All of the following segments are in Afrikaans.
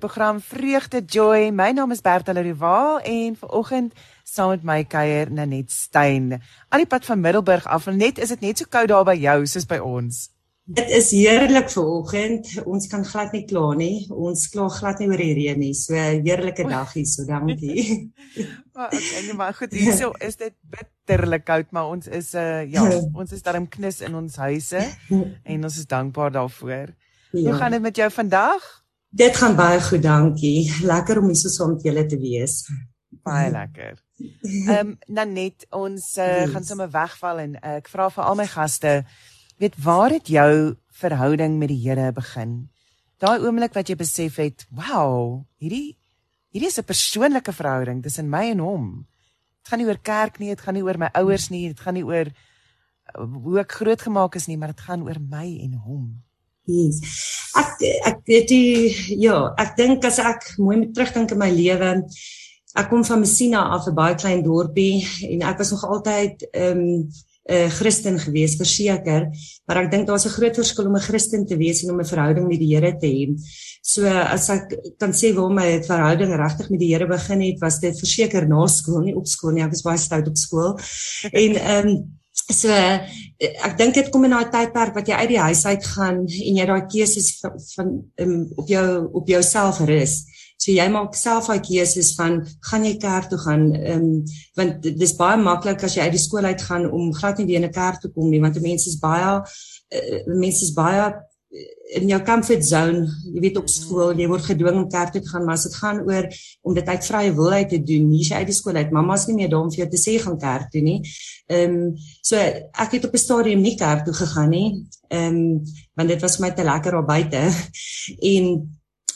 program Vreugde Joy. My naam is Bertha Rival en vanoggend saam met my kuier Nanet Stein. Aan die pad van Middelburg af. Net is dit net so koud daar by jou soos by ons. Dit is heerlik vanoggend. Ons kan glad nie kla nie. Ons kla glad nie oor die reën nie. So heerlike dag hier, so dankie. maar okay, nee, maar goed, hierso is dit bitterlik koud, maar ons is uh ja, ons is darm knus in ons huise en ons is dankbaar daarvoor. Ja. Hoe gaan dit met jou vandag? Dit gaan baie goed, dankie. Lekker om hier so saam met julle te wees. Baie lekker. Ehm um, Nanet, ons uh, yes. gaan sommer wegval en uh, ek vra vir al my gaste, weet waar het jou verhouding met die Here begin? Daai oomblik wat jy besef het, wow, hierdie hierdie is 'n persoonlike verhouding tussen my en hom. Dit gaan nie oor kerk nie, dit gaan nie oor my ouers nie, dit gaan nie oor uh, hoe ek grootgemaak is nie, maar dit gaan oor my en hom. Yes. Ek ek weet ja, ek dink as ek mooi met terugdink in my lewe, ek kom van Messina af 'n baie klein dorpie en ek was nog altyd ehm um, 'n uh, Christen gewees verseker, maar ek dink daar's 'n groot verskil om 'n Christen te wees en om 'n verhouding met die Here te hê. So as ek kan sê waar my verhouding regtig met die Here begin het, was dit verseker na skool, nie op skool nie, ek was baie stout op skool. En ehm um, So ek dink dit kom in daai tydperk wat jy uit die huis uit gaan en jy daai keuses van, van um, op jou op jouself rus. So jy maak self daai keuses van gaan jy kerk toe gaan um, want dis baie maklik as jy uit die skool uit gaan om glad nie weer in 'n kerk te kom nie want mense is baie uh, mense is baie in jou comfort zone, jy weet op skool, jy word gedwing om kerk toe te gaan, maar as dit gaan oor om dit uit vrye wil uit te doen, nie jy uit die skool uit, mamma's nie meer daar om vir jou te sê gaan kerk toe nie. Ehm um, so ek het op 'n stadium nie kerk toe gegaan nie. Ehm um, want dit was vir my te lekker daar buite. En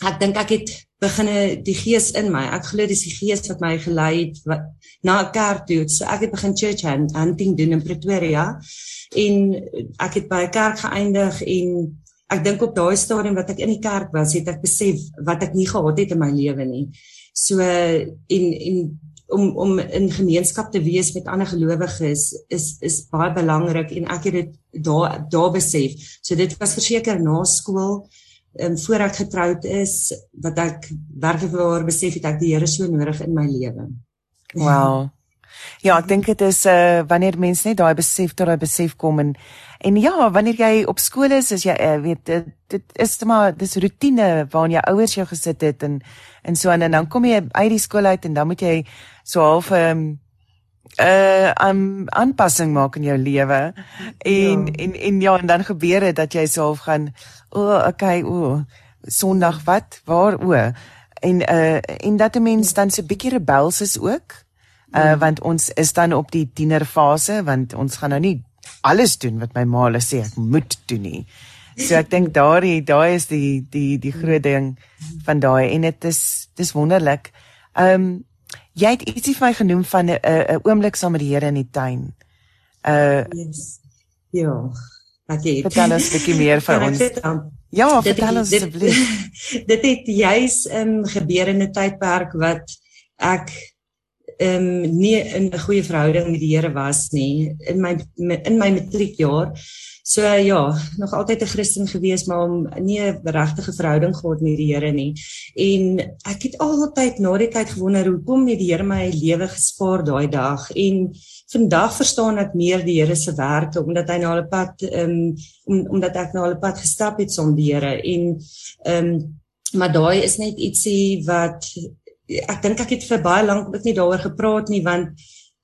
ek dink ek het beginne die gees in my. Ek glo dis die gees wat my gelei het wat, na 'n kerk toe. So ek het begin church hunting doen in Pretoria en ek het by 'n kerk geëindig en ek dink op daai stadium wat ek in die kerk was, het ek besef wat ek nie gehad het in my lewe nie. So en en om om in gemeenskap te wees met ander gelowiges is is baie belangrik en ek het dit daar daar besef. So dit was verseker na skool en um, voor ek getroud is wat ek werklik waar besef het ek die Here so nodig in my lewe. Wow. Ja, ek dink dit is uh wanneer mense net daai besef tot daai besef kom en en ja, wanneer jy op skool is, is jy uh, weet dit, dit is maar dis rotine waarin jou ouers jou gesit het en en so en, en dan kom jy uit die skool uit en dan moet jy so half 'n um, uh 'n aanpassing maak in jou lewe. En ja. en en ja, en dan gebeur dit dat jy self gaan o, oh, okay, o, oh, Sondag wat? Waar o? En uh en dat 'n mens dan so 'n bietjie rebels is ook uh want ons is dan op die tienerfase want ons gaan nou nie alles doen wat my ma sê ek moet doen nie. So ek dink daai daai is die die die groot ding van daai en dit is dis wonderlik. Um jy het ietsie vir my genoem van 'n 'n oomblik saam met die Here in die tuin. Uh yes. Ja. Okay. Vertel ons 'n bietjie meer van ons. Ja, vertel ons asseblief. Dit, dit het juis um gebeur in 'n tydperk wat ek ehm um, nie in 'n goeie verhouding met die Here was nie in my in my matriekjaar. So ja, nog altyd 'n Christen gewees, maar om nie 'n regte verhouding gehad met die Here nie. En ek het altyd na die tyd gewonder hoekom het die Here my lewe gespaar daai dag en vandag verstaan ek meer die Here se werke omdat hy na 'n pad ehm um, om, omdat ek na 'n pad gestap het saam die Here en ehm um, maar daai is net ietsie wat ek dink ek het vir baie lank ook nie daaroor gepraat nie want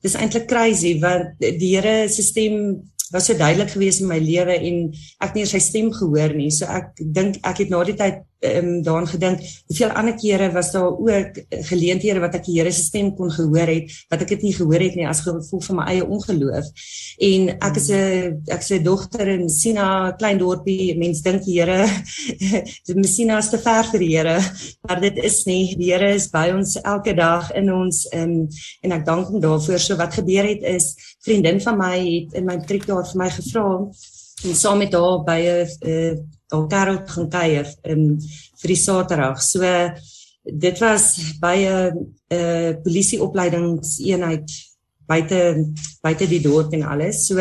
dis eintlik crazy want die Here se stem was so duidelik geweest in my lewe en ek het nie sy stem gehoor nie. So ek dink ek het na die tyd um, daaraan gedink. Hoeveel ander kere was daar ook geleenthede wat ek die Here se stem kon gehoor het wat ek dit nie gehoor het nie as gevolg van my eie ongeloof. En ek is 'n ek se dogter in Sina klein dorpie mense dink die Here die Messina is te ver vir die Here maar dit is nie. Die Here is by ons elke dag in ons um, en ek dank hom daarvoor. So wat gebeur het is vriendin van my het in my matriekjaar vir my gevra en saam met haar by 'n daar Karel gaan kuier in vir die Saterdag. So dit was by 'n uh, polisieopleidingseenheid buite buite die dorp en alles. So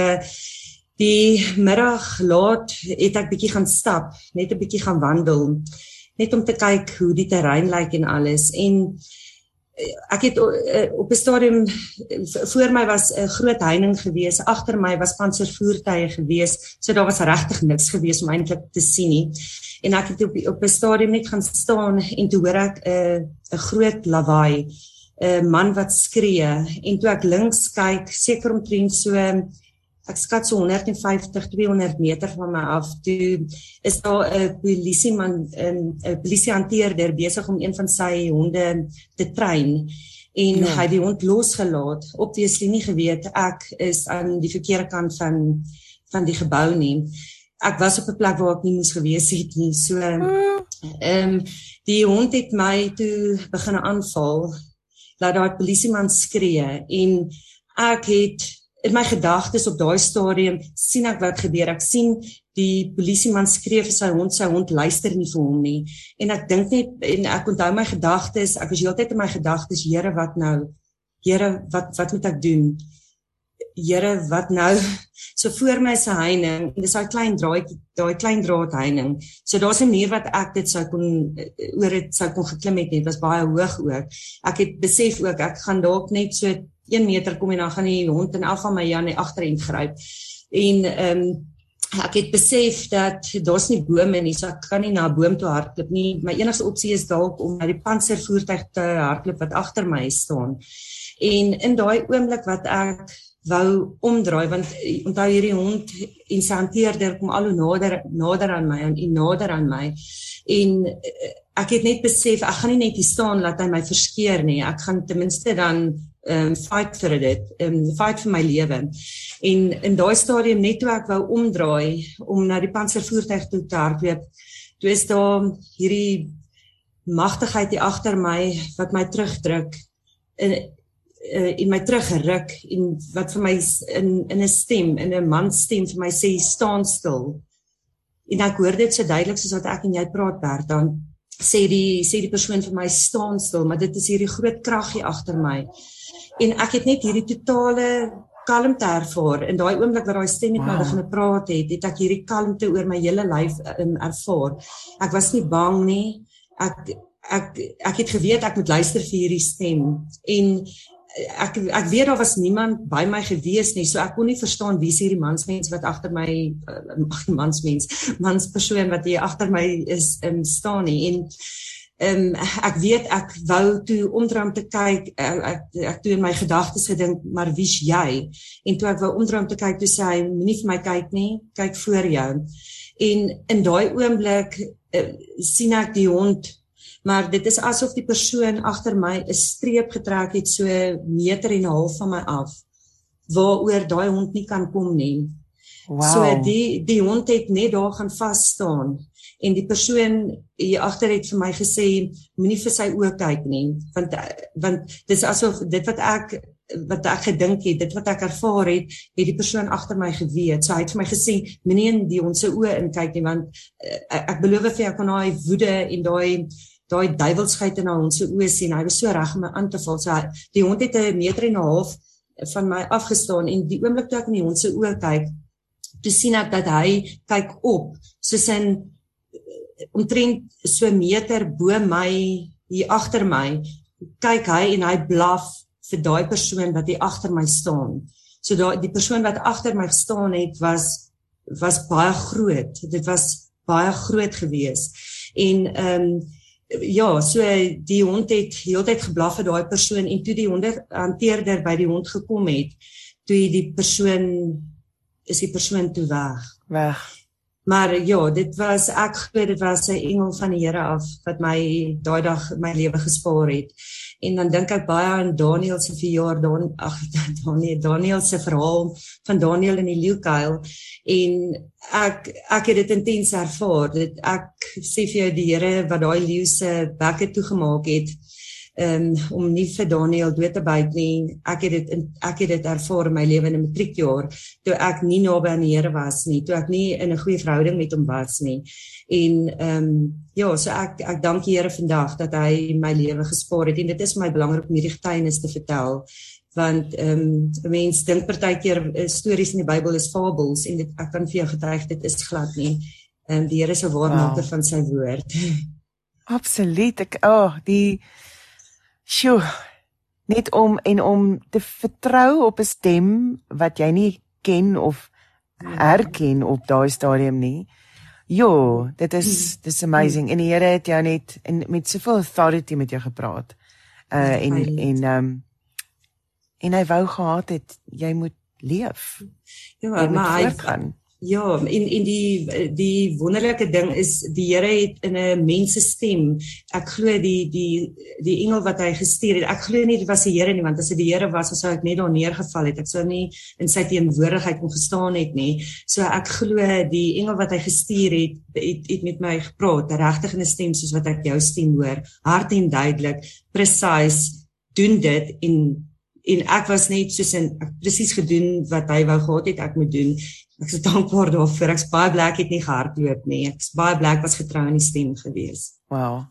die middag laat het ek bietjie gaan stap, net 'n bietjie gaan wandel. net om te kyk hoe die terrein lyk en alles en ek het uh, op 'n stadium voor my was 'n groot heining gewees, agter my was panservoertuie gewees, so daar was regtig niks gewees om eintlik te sien nie. En ek het op op 'n stadium net gaan staan en toe hoor ek 'n uh, 'n groot lawaai, 'n man wat skree en toe ek links kyk, seker omtrent so ek skat so 150 200 meter van my af toe is daar 'n polisieman 'n polisiehanteerder besig om een van sy honde te trein en ja. hy het die hond losgelaat op die slinie geweet ek is aan die verkeerde kant van van die gebou nie ek was op 'n plek waar ek nie moes gewees het nie so ehm um, die hond het my toe begin aanval laat daai polisieman skree en ek het in my gedagtes op daai stadium sien ek wat gebeur. Ek sien die polisieman skree vir sy hond, sy hond luister nie vir hom nie. En ek dink net en ek onthou my gedagtes, ek was heeltyd in my gedagtes, Here, wat nou? Here, wat wat moet ek doen? Here, wat nou? So voor my se heining, en dis daai klein draadjie, daai klein draad heining. So daar's 'n manier wat ek dit sou kon oor dit sou kon geklim het, dit was baie hoog ook. Ek het besef ook ek gaan dalk net so 1 meter kom en dan gaan die hond in elk van my Jan agterend gryp. En ehm um, ek het besef dat daar's nie bome nie, so ek kan nie na 'n boom toe hardloop nie. My enigste opsie is dalk om na die panservoertuig te hardloop wat agter my staan. En in daai oomblik wat ek wou omdraai want onthou hierdie hond en sy hanteerder kom al hoe nader nader aan my en, en nader aan my en eh, ek het net besef ek gaan nie net hier staan laat hy my verskeer nie ek gaan ten minste dan um fight vir dit, um fight vir my lewe. En in daai stadium net toe ek wou omdraai om na die panservoertuig toe te hardloop, toe is daar hierdie magtigheid hier agter my wat my terugdruk in uh, in my teruggeruk en wat vir my in in 'n stem, in 'n man stem vir my sê staan stil. En ek hoor dit so duidelik soos wat ek en jy praat Bert dan sê die sê die persoon vir my staan stil, maar dit is hierdie groot krag hier agter my. En ek het net hierdie totale kalmte ervaar. In daai oomblik wat daai stem met wow. my begin praat het het ek hierdie kalmte oor my hele lyf um, ervaar. Ek was nie bang nie. Ek ek ek het geweet ek moet luister vir hierdie stem. En ek ek weet daar was niemand by my gewees nie so ek kon nie verstaan wie is hierdie mansmens wat agter my ag uh, mansmens manspersoon wat hier agter my is um, staan nie. En Ehm um, ek weet ek wou toe omdraai te kyk ek ek, ek toe in my gedagtes gedink maar wie's jy? En toe ek wou omdraai te kyk toe sê hy moenie vir my kyk nie kyk voor jou. En in daai oomblik uh, sien ek die hond maar dit is asof die persoon agter my 'n streep getrek het so meter en 'n half van my af waaroor daai hond nie kan kom nie wow. so die die hond het net daar gaan vas staan en die persoon hier agter het vir my gesê moenie vir sy oë kyk nie want want dis asof dit wat ek wat ek gedink het dit wat ek ervaar het het die persoon agter my geweet so hy het vir my gesê moenie in die ons se oë inkyk nie want uh, ek beloof vir jou kan daai woede en daai daai duiwelsheid in ons se oë sien hy was so reg om my aan te val so hy, die hond het 'n meter en 'n half van my afgestaan en die oomblik toe ek in die hond se oë kyk toe sien ek dat hy kyk op soos in omtrent so meter bo my hier agter my kyk hy en hy blaf vir daai persoon wat hier agter my staan. So daai die persoon wat agter my staan het was was baie groot. Dit was baie groot gewees. En ehm um, ja, so die hond het heeltyd geblaf vir daai persoon en toe die honderhanteerder by die hond gekom het, toe die persoon is die persoon toe weg. Weg. Maar ja, dit was ek glo dit was 'n engel van die Here af wat my daai dag my lewe gespaar het. En dan dink ek baie aan Daniel se verjaar dan ag Daniel Daniel se verhaal van Daniel in die leeukuil en ek ek het dit intens ervaar. Dit ek sê vir jou die Here wat daai leeu se bekke toegemaak het um, om nie vir Daniel dood te byt nie. Ek het dit ek het dit ervaar in my lewe in 'n matriekjaar toe ek nie naby aan die Here was nie, toe ek nie in 'n goeie verhouding met hom was nie. En ehm um, ja, so ek ek dank die Here vandag dat hy my lewe gespaar het en dit is my belangrik om hierdie getuienis te vertel want ehm um, mense dink partykeer uh, stories in die Bybel is fabels en dit ek kan vir jou getuig dit is glad nie. Ehm um, die Here 'n waarmaker wow. van sy woord. Absoluut. Ek ag, oh, die sjoe net om en om te vertrou op 'n stem wat jy nie ken of herken op daai stadium nie. Jo, dit is dis amazing. En die Here het jou net en met soveel authority met jou gepraat. Uh en en ehm um, en hy wou gehad het jy moet leef. Ja, maar hy gaan Ja, en en die die wonderlike ding is die Here het in 'n mens se stem. Ek glo die die die engel wat hy gestuur het. Ek glo nie dit was die Here nie, want as dit die Here was, sou ek net daar neergeval het. Ek sou nie in sy teenwoordigheid kon gestaan het nie. So ek glo die engel wat hy gestuur het, het, het met my gepraat, regtig in 'n stem soos wat ek jou stem hoor, hard en duidelik, presies doen dit en en ek was net soos in presies gedoen wat hy wou gehad het ek moet doen Ek is dankbaar daarvoor. Ek's baie bly ek het nie gehardloop nie. Ek's baie bly ek was getrou aan die stem gewees. Wow.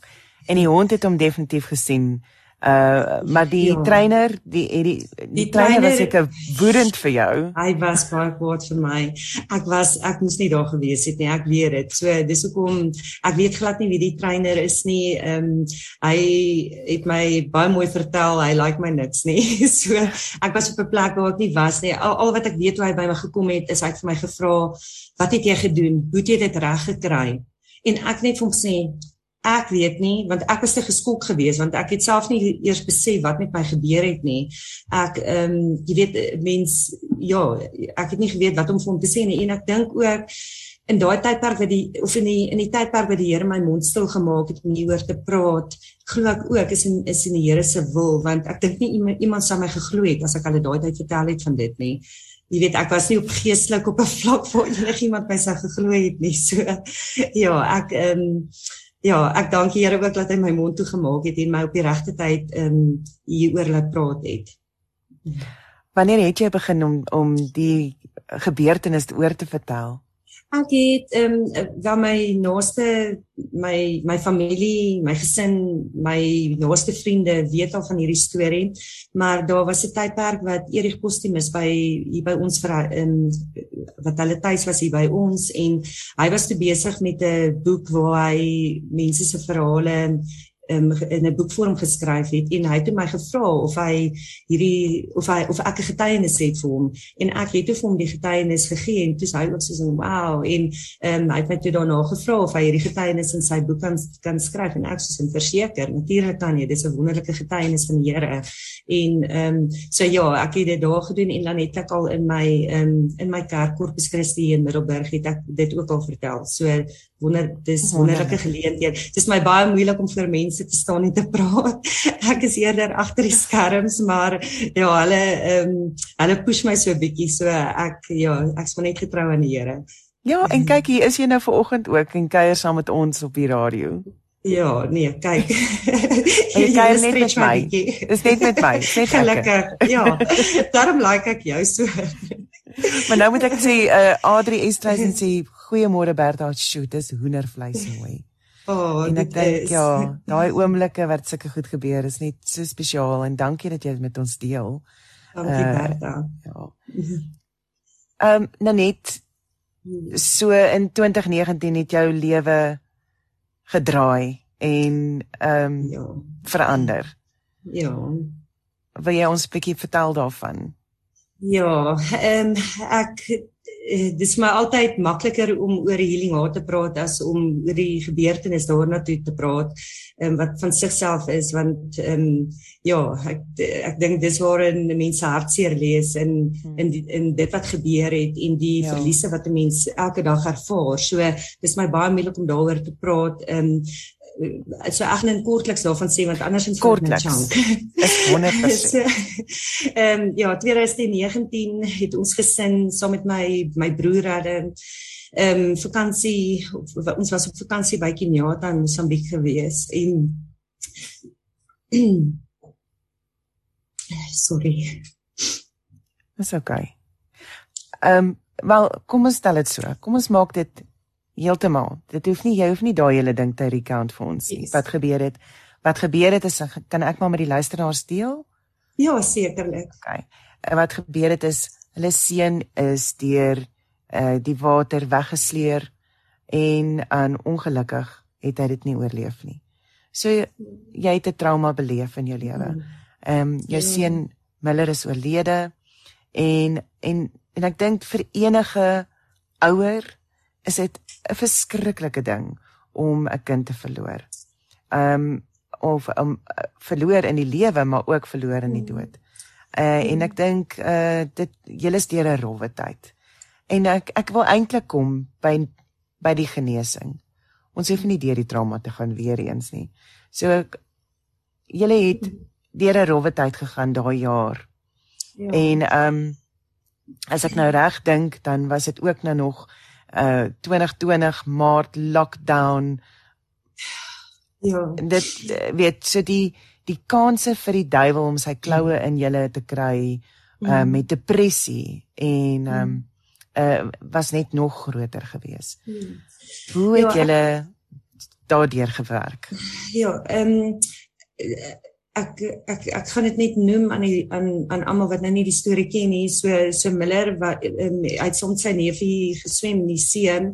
En die hond het hom definitief gesien. Uh maar die ja. trainer, die die die, die trainer was seker woedend vir jou. Hy was baie kwaad vir my. Ek was ek moes nie daar gewees het nie. Ek weet dit. So dis hoekom ek weet glad nie wie die trainer is nie. Ehm um, hy het my baie mooi vertel. Hy like my niks nie. So ek was op 'n plek waar ek nie was nie. Al, al wat ek weet hoe hy by my gekom het, is hy het vir my gevra, "Wat het jy gedoen? Hoe het jy dit reg gekry?" En ek net vir hom sê, Ek weet nie want ek was te geskok geweest want ek het self nie eers besef wat met my gebeur het nie. Ek ehm um, jy weet mens ja, ek het nie geweet wat om vir hom te sê nie en ek dink ook in daai tydperk wat die of in die in die tydperk wat die Here my mond stil gemaak het om hieroor te praat, glo ek ook is in is in die Here se wil want ek dink nie iemand, iemand sou my geglo het as ek hulle daai tyd vertel het van dit nie. Jy weet ek was nie op geestelik op 'n vlak waar enigiemand my sou geglo het nie. So ja, ek ehm um, ja, ek dank die Here ook dat hy my mond toe gemaak het en my op die regte tyd ehm um, hieroor laat praat het. Wanneer het jy begin om om die gebeurtenis oor te vertel? Ek het ehm um, wel my naaste my my familie, my gesin, my naaste vriende weet al van hierdie storie, maar daar was 'n tydperk wat Erich Postumus by hier by ons vir ehm wat hulle tuis was hier by ons. En hy was te besig met 'n boek waar hy mense se verhale um, in 'n boekvorm geskryf het en hy het my gevra of hy hierdie of hy of ek 'n getuienis het vir hom. En ek het vir hom die getuienis gegee en toe hy ook so so wow en um, hy het my toe daarna gevra of hy hierdie getuienis in sy boek kan kan skryf en ek sê verseker natuurlik kan jy dis 'n wonderlike getuienis van die Here. En ehm um, so ja ek het dit daar gedoen en dan het ek al in my ehm um, in my kerk Corpus Christi in Middelburg het ek dit ook al vertel. So wonder dis wonderlike geleentheid. Dis my baie moeilik om vir mense te staan en te praat. Ek is eerder agter die skerms maar ja hulle ehm um, hulle push my so 'n bietjie. So ek ja ek's maar net getrou aan die Here. Ja en kyk hier is jy nou ver oggend ook en kuier saam met ons op die radio Ja, nee, kyk. Jy kan net met my. Dis net met my. Net gelukkig. Ja. Daarom like ek jou so. maar nou moet ek sê uh Adri Estreisen sê goeiemôre Bertha, shoot, dis hoendervleis mooi. Oh, en ek dink ja, daai oomblikke wat sulke goed gebeur is net so spesiaal en dankie dat jy dit met ons deel. Dankie uh, Bertha. Ja. Ehm um, Nanet so in 2019 het jou lewe gedraai en ehm um, ja. verander. Ja. Wil jy ons 'n bietjie vertel daarvan? Ja, ehm um, ek eh, dis my altyd makliker om oor healing haar te praat as om oor die gebeurtenis daarna toe te praat um, wat van sigself is want ehm um, ja ek ek dink dis waar 'n mens hartseer lees in hmm. in die, in dit wat gebeur het en die ja. verliese wat 'n mens elke dag ervaar. So dis my baie moeilik om daaroor te praat. Ehm um, so ek net kortliks daarvan sê want anders is dit net chunk. Is 100%. Ehm um, ja, 2019 het ons gesin saam met my my broer hulle ehm um, vakansie ons was op vakansie by Kenyatta in Mosambiek gewees en sorry. Dis okay. Ehm um, wel kom ons stel dit so. Kom ons maak dit heeltemal. Dit hoef nie jy hoef nie daai hele ding te recount vir ons nie. Yes. Wat gebeur het? Wat gebeur het is kan ek maar met die luisteraars deel? Ja, sekerlik. Okay. En wat gebeur het is hulle seun is deur uh die water weggesleer en aan ongelukkig het hy dit nie oorleef nie. So jy het 'n trauma beleef in jou lewe. Mm. Ehm um, jou ja. seun Miller is oorlede en en en ek dink vir enige ouer is dit 'n verskriklike ding om 'n kind te verloor. Ehm um, of om um, verloor in die lewe maar ook verloor in die mm. dood. Uh en ek dink uh dit julle is deur 'n rowwe tyd. En ek ek wil eintlik kom by by die genesing. Ons hoef nie deur die trauma te gaan weer eens nie. So ek julle het deur 'n rowwe tyd gegaan daai jaar. Ja. En ehm um, as ek nou reg dink dan was dit ook nou nog uh 2020 Maart lockdown. Ja. Dit weet so die die kanse vir die duiwel om sy kloue in julle te kry uh mm. met depressie en ehm um, uh was net nog groter geweest. Mm. Hoe het ja, julle daardeur gewerk? Ja, ehm um, ek ek ek gaan dit net noem aan die aan aan almal wat nou nie die storie ken nie so so Miller wat um, het soms sy neefie geswem in die see en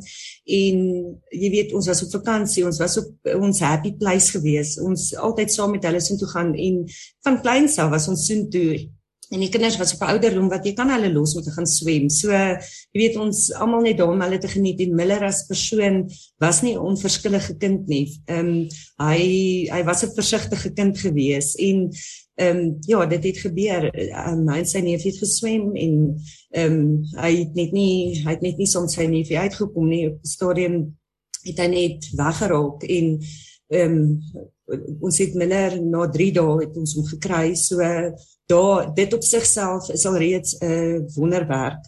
jy weet ons was op vakansie ons was op ons happy place gewees ons altyd saam met hulle sin toe gaan en van kleins af was ons sin toe en die kinders was op 'n ouderdom wat jy kan hulle los om te gaan swem. So jy weet ons almal net daar om hulle te geniet en Miller as persoon was nie 'n onverskillige kind nie. Ehm um, hy hy was 'n versigtige kind gewees en ehm um, ja, dit het gebeur. Um, hy en sy neef het geswem en ehm um, hy het net nie hy het net nie soms sy neef uitgekom nie op die stadium het hy net weggeraak en ehm um, ons het Miller na 3 dae het ons hom gekry. So daar dit op sigself is al reeds 'n uh, wonderwerk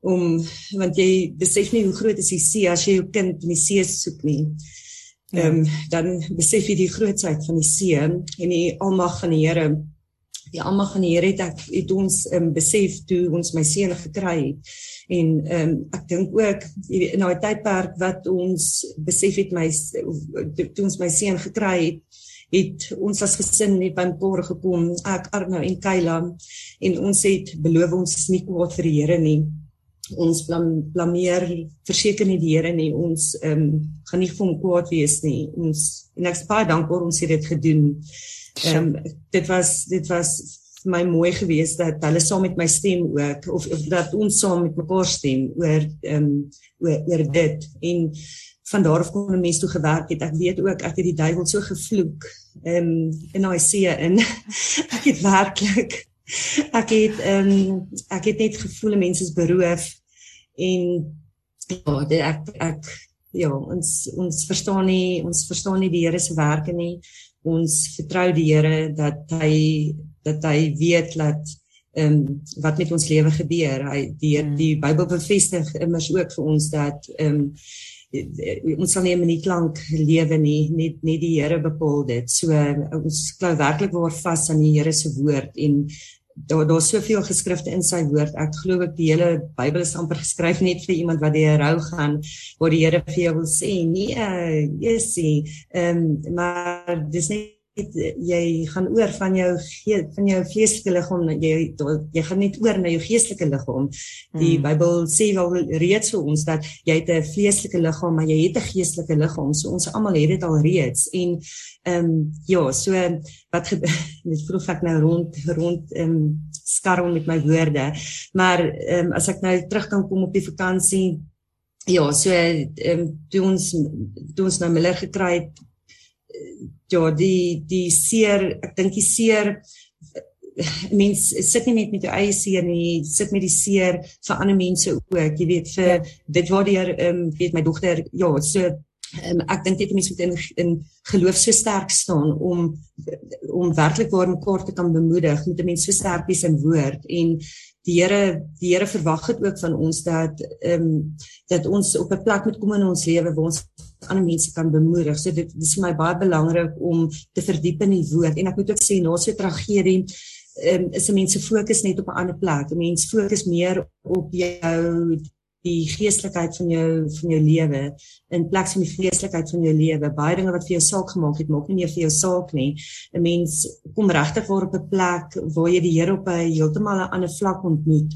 om want jy besef nie hoe groot is die see as jy jou kind in die see soek nie. Ja. Ehm um, dan besef jy die grootsheid van die see en die almag van die Here. Die almag van die Here het ek het ons um, besef toe ons my seun gekry het. En um, ek dink ook in daai tydperk wat ons besef het my toe ons my seun gekry het het ons as gesin net by mekaar gekom, ek Arno en Kayla en ons het beloof ons is nie kwaad vir die Here nie. Ons blam, blameer verseker nie die Here nie. Ons ehm um, gaan nie vir hom kwaad wees nie. Ons en ek is baie dankbaar ons het dit gedoen. Ehm um, dit was dit was vir my mooi geweest dat hulle saam met my stem ook of, of dat ons saam met mekaar stem oor ehm um, oor, oor dit en van daar af kon 'n mens toe gewerk het. Ek weet ook ek het die duiwel so gevloek um, in see in. ek het werklik ek het um, ek het net gevoel mense is beroof en ja, dit, ek ek ja, ons ons verstaan nie ons verstaan nie die Here se werke nie. Ons vertrou die Here dat hy dat hy weet dat ehm um, wat met ons lewe gebeur. Hy die hmm. die Bybel bevestig immers ook vir ons dat ehm um, ons sal nie 'n minuut lank lewe nie net net die Here bepaal dit. So ons glo werklik waar vas aan die Here se woord en daar daar's soveel geskrifte in sy woord. Ek glo ek die hele Bybel is amper geskryf net vir iemand wat deur rou gaan waar die Here vir jou wil sê nee, Jessie, ehm um, maar dis nie jy gaan oor van jou van jou vleeslike liggaam jy jy gaan net oor na jou geestelike liggaam. Die hmm. Bybel sê wel reeds vir ons dat jy het 'n vleeslike liggaam, maar jy het 'n geestelike liggaam. So ons almal het dit al reeds. En ehm um, ja, so wat net vroeg ek nou rond rond ehm um, skarrel met my woorde. Maar ehm um, as ek nou terug kan kom op die vakansie Ja, so ehm um, toe ons toe ons nou Miller gekry het ja, die die seer, ek dink die seer mens sit nie net met jou eie seer nie, sit met die seer vir ander mense ook. Jy weet vir ja. dit waar die ehm um, weet my dogter ja, so um, ek dink dit mense moet in in geloof so sterk staan om om werklik waar mekaar te kan bemoedig met 'n mens so sterk is in woord en die Here die Here verwag dit ook van ons dat ehm um, dat ons op 'n plek moet kom in ons lewe waar ons ander mense kan bemoedig. So dit, dit is vir my baie belangrik om te verdiep in die woord en ek moet ook sê na so 'n tragedie um, is 'n mens se fokus net op 'n ander plek. 'n Mens fokus meer op jou die geestelikheid van jou van jou lewe in plaas van die vleeslikheid van jou lewe. Baie dinge wat vir jou saak gemaak het, maak nie meer vir jou saak nie. 'n Mens kom regtig voor op 'n plek waar jy die Here op 'n heeltemal 'n ander vlak ontmoet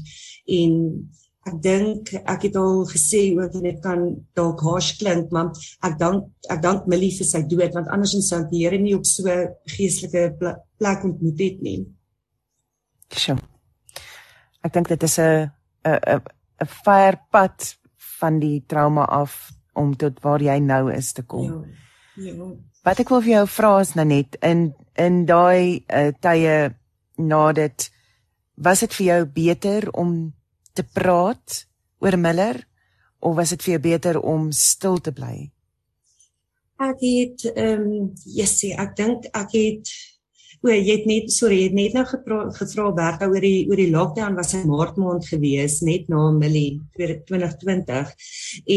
en ek dink ek het al gesê ook en dit kan dalk harsh klink maar ek dank ek dank Millie vir sy dood want andersins sou die Here nie op so geestelike plek ontmoet het nie. Sjoe. Ek dink dit is 'n 'n 'n firepad van die trauma af om tot waar jy nou is te kom. Ja. Ja. Wat ek wil vir jou vra is net in in daai uh, tye na dit was dit vir jou beter om te praat oor Miller of was dit vir jou beter om stil te bly? Ek het ehm um, Jessie, ek dink ek het o, jy het net sorry, jy het net nou gevra Bertha oor die oor die lockdown was in Maart maand gewees net na Millie 2020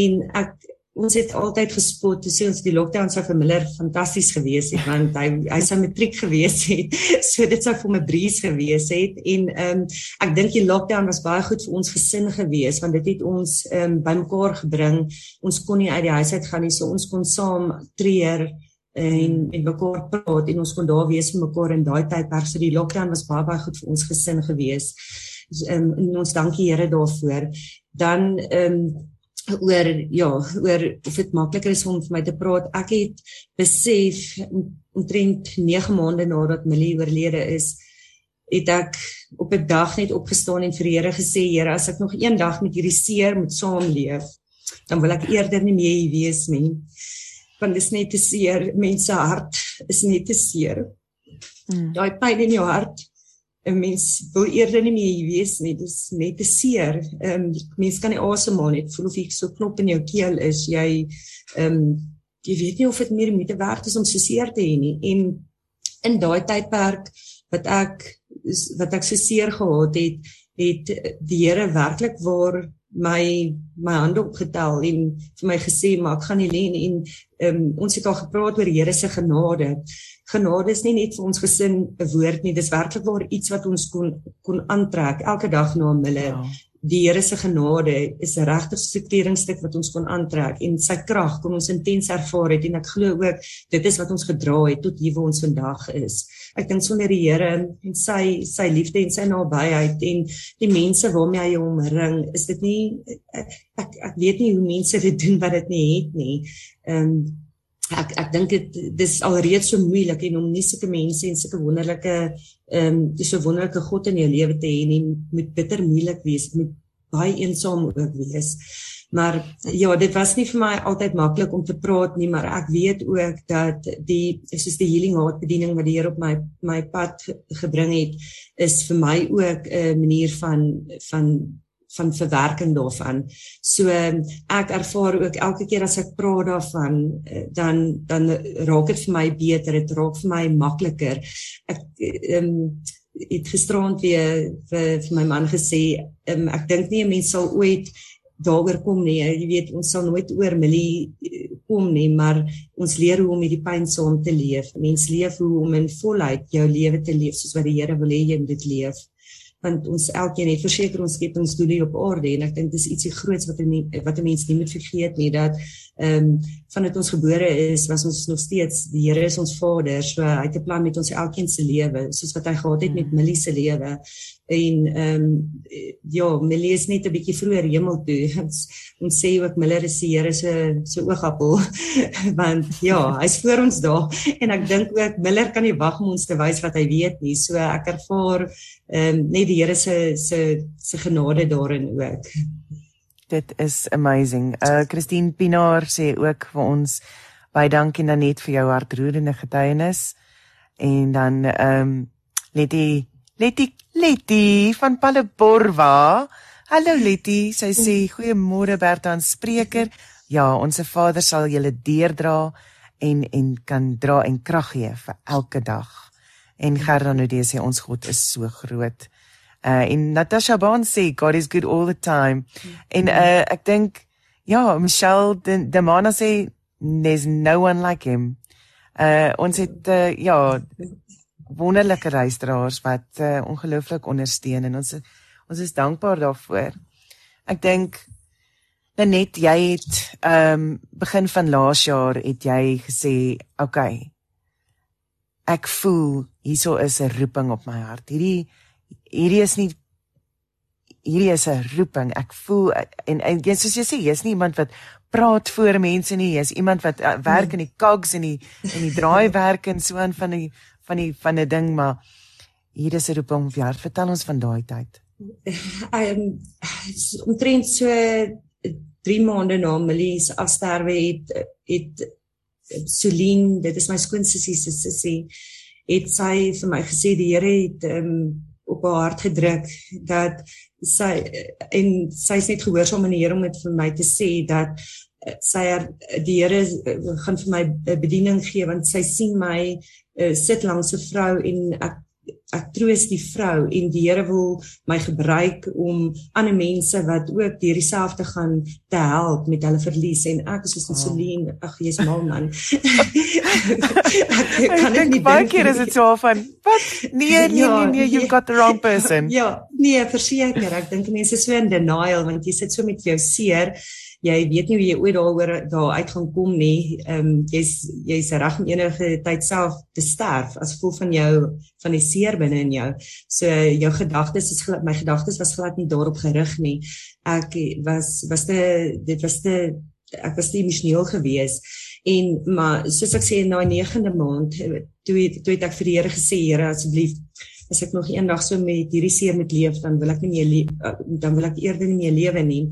en ek ons het altyd gespot te sê ons die lockdown sou vir Miller fantasties gewees het want hy hy sou matriek gewees het. So dit sou vir 'n breeze gewees het. En ehm um, ek dink die lockdown was baie goed vir ons gesin gewees want dit het ons ehm um, bymekaar gebring. Ons kon nie uit die huis uit gaan nie so ons kon saam treur en en mekaar praat en ons kon daar wees vir mekaar in daai tydperk so die lockdown was baie baie goed vir ons gesin gewees um, en ons dankie Here daarvoor dan ehm um, oor ja, oor of dit makliker is om vir my te praat. Ek het besef omtrent 9 maande nadat Millie oorlede is, het ek op 'n dag net opgestaan en vir die Here gesê, Here, as ek nog een dag met hierdie seer moet saamleef, dan wil ek eerder nie meer hier wees nie. Want dit is net te seer, mense hart is net te seer. Hmm. Daai pyn in jou hart 'n mens wil eerder nie meer wees nie. Dis net te seer. Ehm um, mens kan nie asemhaal nie. Voel of jy so knop in jou keel is. Jy ehm um, jy weet nie of dit meer moeite werd is om so seer te hê nie. En in daai tydperk wat ek wat ek so seer gehad het, het die Here werklik waar my my hande opgetel en vir my gesê maar ek gaan nie lê en um, ons het al gepraat oor die Here se genade. Genade is nie net vir ons gesin 'n woord nie, dis werklik waar iets wat ons kon kon aantrek elke dag na hom hulle. Ja die Here se genade is 'n regte sekeringstuk wat ons kon aantrek en sy krag kon ons intens ervaar het en ek glo ook dit is wat ons gedra het tot hier waar ons vandag is. Ek dink sonder die Here en sy sy liefde en sy nabyheid en die mense waarmee hy hom omring, is dit nie ek ek weet nie hoe mense dit doen wat dit nie het nie. Ehm um, ek ek dink dit dis alreeds so moeilik en om nie sulke mense en sulke wonderlike ehm um, dis so wonderlike God in jou lewe te hê en moet bitter moeilik wees met baie eensaam ook wees. Maar ja, dit was nie vir my altyd maklik om te praat nie, maar ek weet ook dat die soos die healing heart bediening wat die Here op my my pad gebring het, is vir my ook 'n manier van van van verwerking daarvan. So ek ervaar ook elke keer as ek praat daarvan eh, dan dan raak dit vir my beter, dit raak vir my makliker. Ek ehm um, het gisterand weer vir, vir my man gesê, um, ek dink nie 'n mens sal ooit daaroor kom nie. Jy weet, ons sal nooit oor Millie eh, kom nie, maar ons leer hoe om met die pyn saam te leef. Mens leef hoe om in volheid jou lewe te leef soos wat die Here wil hê jy moet leef want ons elkeen het verseker ons skepingsdoel hier op aarde en ek dink dis ietsie groots wat 'n wat 'n mens nie moet vergeet nie dat ehm um, vandat ons gebore is was ons nog steeds die Here is ons Vader so hy het 'n plan met ons elkeen se lewe soos wat hy gehad het met hmm. Millie se lewe. En ehm um, ja Millie is net 'n bietjie vroeër hemel toe. Ons, ons sê ook Miller is die Here se se oogappel want ja hy's voor ons daar. En ek dink ook Miller kan nie wag om ons te wys wat hy weet nie. So ek ervaar ehm um, net die Here se se se genade daarin ook. Dit is amazing. Uh Christine Pinaar sê ook vir ons baie dankie Nanet vir jou hartroerende getuienis. En dan ehm um, Letty Letty Letty van Palleborwa. Hallo Letty, sy sê goeiemôre Bertha aan spreker. Ja, ons Vader sal julle deerdra en en kan dra en krag gee vir elke dag. En Gerda Nudee sê ons God is so groot. Uh en Natasha Bond sê God is good all the time. En uh ek dink ja, Michelle de, de Mana sê there's no one like him. Uh ons het uh, ja wonderlike luisteraars wat uh, ongelooflik ondersteun en ons ons is dankbaar daarvoor. Ek dink net jy het ehm um, begin van laas jaar het jy gesê okay ek voel hieso is 'n roeping op my hart. Hierdie hierdie is nie hierdie is 'n roeping. Ek voel en, en jy soos jy sê, jy's nie iemand wat praat voor mense nie. Jy's iemand wat uh, werk in die cogs en die en die draaiwerk en so aan van die van die van 'n ding, maar hier is 'n roeping vir jou. Vertel ons van daai tyd. Ehm um, omtrent so 3 maande na Millie se afsterwe het het Celine, dit is my skoonsussie se sussie, het sy vir my gesê die Here het um, op haar hart gedruk dat sy en sy's net gehoorsaam aan die Here om dit vir my te sê dat eh, sy er, die Here eh, gaan vir my bediening gee want sy sien my uh, sit langs 'n vrou en ek ek troos die vrou en die Here wil my gebruik om ander mense wat ook deur dieselfde gaan te help met hulle verlies. En ek is soos Celine ag jy's mal man. Ek kan ek nie baie keer is dit so van wat? Nee nee ja, nee nee you've got the wrong person. Ja nee verseker ek dink mense is so in denial want jy sit so met jou seer jy weet nie hoe jy ooit daaroor daar uit gaan kom nie. Ehm um, jy's jy's reg om enige tyd self te sterf as gevolg van jou van die seer binne in jou. So jou gedagtes is my gedagtes was glad nie daarop gerig nie. Ek was was dit dit was dit ek was emosioneel geweest en maar soos ek sê daai 9de maand toe toe het ek vir die Here gesê Here asseblief as ek nog eendag so met hierdie seer moet leef dan wil ek nie meer eh, dan wil ek eerder nie meer lewe nie.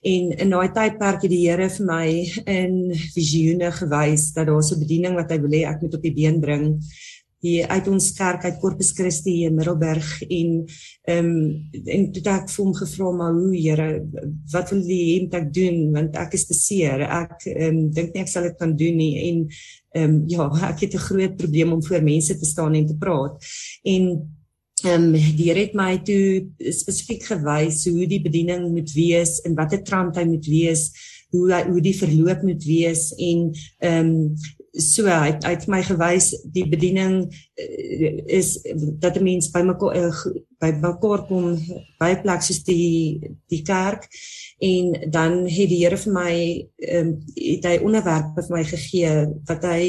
En in daai tydperk het die Here vir my in visioene gewys dat daar so 'n bediening wat hy wil hê ek moet op die been bring. Hier uit ons kerk uit Corpus Christi in Middelburg en ehm um, en toe ek vir hom gevra maar hoe Here wat wil hê moet ek doen? Want ek is te seer. Ek ehm um, dink nie ek sal dit kan doen nie. En ehm um, ja ek het 'n groot probleem om voor mense te staan en te praat. En Ehm um, die Here het my toe spesifiek gewys hoe die bediening moet wees en watter trant hy moet wees, hoe hy, hoe die verloop moet wees en ehm um, so hy, hy het my gewys die bediening uh, is dat 'n mens by mekaar uh, by mekaar kom by plek soos die die kerk en dan het die Here vir my ehm um, het hy onderwerpe vir my gegee wat hy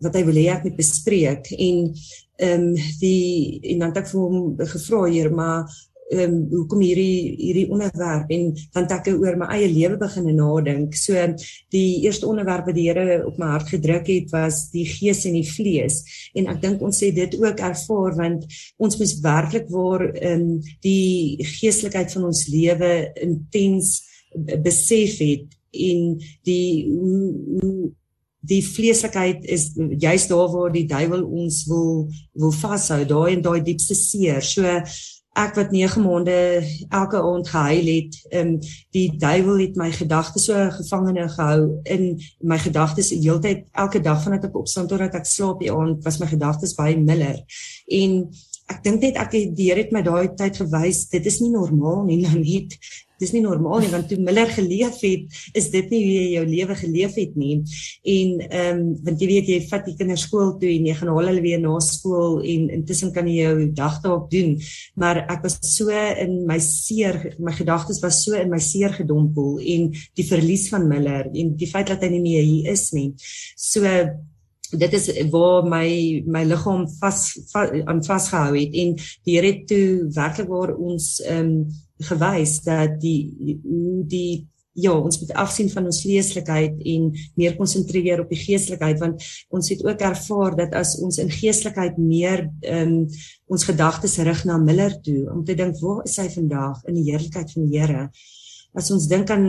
wat hy wil hê ek moet bespreek en ehm um, die en dan het ek vir hom gevra hier maar ehm um, hoekom hierdie hierdie onderwerp en dan het ek oor my eie lewe begin nadink. So die eerste onderwerp wat die Here op my hart gedruk het was die gees en die vlees. En ek dink ons sê dit ook ervaar want ons moet werklik waar ehm um, die geestelikheid van ons lewe intens besef het en die hoe die vleeslikheid is juist daar waar die duiwel ons wil wil vashou daai en daai diepste seer. So ek wat 9 maande elke aand gehuil het um, die duiwel het my gedagtes so gevangene gehou in my gedagtes. Heeltyd elke dag vandat ek opstaan totdat ek slaap die aand was my gedagtes baie miller. En ek dink net ek het die Here het my daai tyd gewys dit is nie normaal nie nou net dis nie normaal nie want toe Miller geleef het is dit nie hoe jy jou lewe geleef het nie. En ehm um, want jy weet jy vat die kinders skool toe en jy gaan haal hulle weer na skool en intussen kan jy jou dag daarop doen. Maar ek was so in my seer my gedagtes was so in my seer gedompel en die verlies van Miller en die feit dat hy nie meer hier is nie. So dit is waar my my liggaam vas aan va, vasgehou het en die Here toe werklik waar ons ehm um, gewys dat die hoe die ja ons moet afsien van ons vleeslikheid en meer konsentreer op die geestelikheid want ons het ook ervaar dat as ons in geestelikheid meer um, ons gedagtes rig na Miller toe om te dink waar is hy vandag in die heerlikheid van die Here? As ons dink aan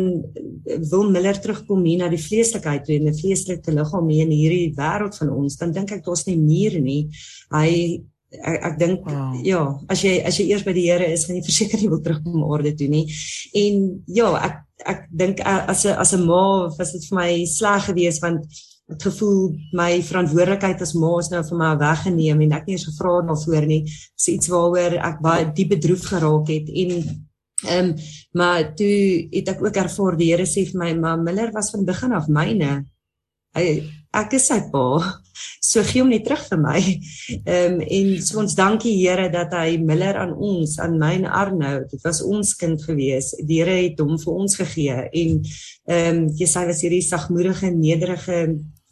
wil Miller terugkom hier na die vleeslikheid toe en die vleeslike liggaam hier in hierdie wêreld van ons dan dink ek daar's nie meer nie. Hy ek ek dink wow. ja, as jy as jy eers by die Here is, gaan jy verseker nie wil terugkom aarde toe nie. En ja, ek ek dink as 'n as 'n ma was dit vir my sleg geweest want ek gevoel my verantwoordelikheid as ma is nou vir my weggeneem en ek nie eens gevra daarvoor nie. Dis iets waaroor ek baie diep bedroef geraak het en ehm um, maar toe het ek ook ervaar die Here sê vir my, "Maar Miller was van begin af myne." Hy ek is sy pa. So gee hom net terug vir my. Ehm um, en so ons dankie Here dat hy Miller aan ons, aan my en Arnou, dit was ons kind gewees. Die Here het hom vir ons gegee en ehm um, jy was hierdie sagmoedige, nederige,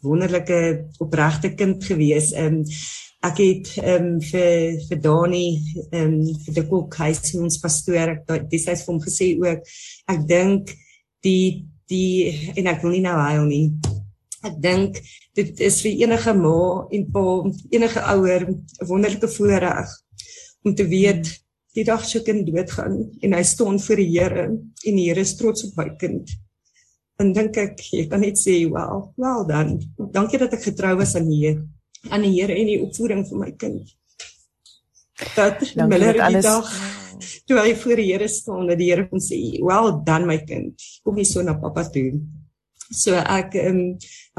wonderlike, opregte kind gewees. Ehm um, ek het ehm um, vir vir Dani ehm um, vir die kok huis ons pastoor ek dis hy het hom gesê ook ek dink die die en ek wil nie nou huil nie ek dink dit is vir enige ma en pa enige ouer 'n wonderlike voorreg om te weet die dag sy kind doodgaan en hy staan voor die Here en die Here is trots op my kind en dink ek jy kan net sê wel wel dan dankie dat ek getrou was aan die Here aan die Here en die opvoeding van my kind. Dat Miller die dag toe hy voor die Here staan dat die Here kon sê, "Well done my kind. Kom hier so na pappa toe." So ek um,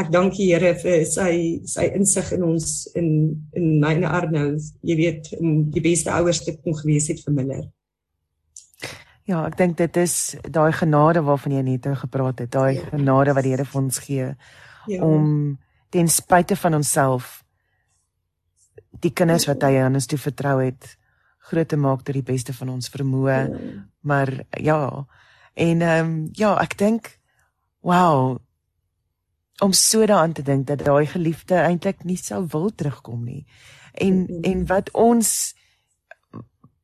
ek dank die Here vir sy sy insig in ons in in myne Arnou, jy weet, om die beste ouers te kon gewees het vir Miller. Ja, ek dink dit is daai genade waarvan jy net gepraat het, daai ja. genade wat die Here vir ons gee ja. om ten spyte van onsself die kinders wat hy aan ons toe vertrou het groot te maak tot die beste van ons vermoë. Ja. Maar ja. En ehm um, ja, ek dink wow om so daaraan te dink dat daai geliefde eintlik nie sou wil terugkom nie. En en wat ons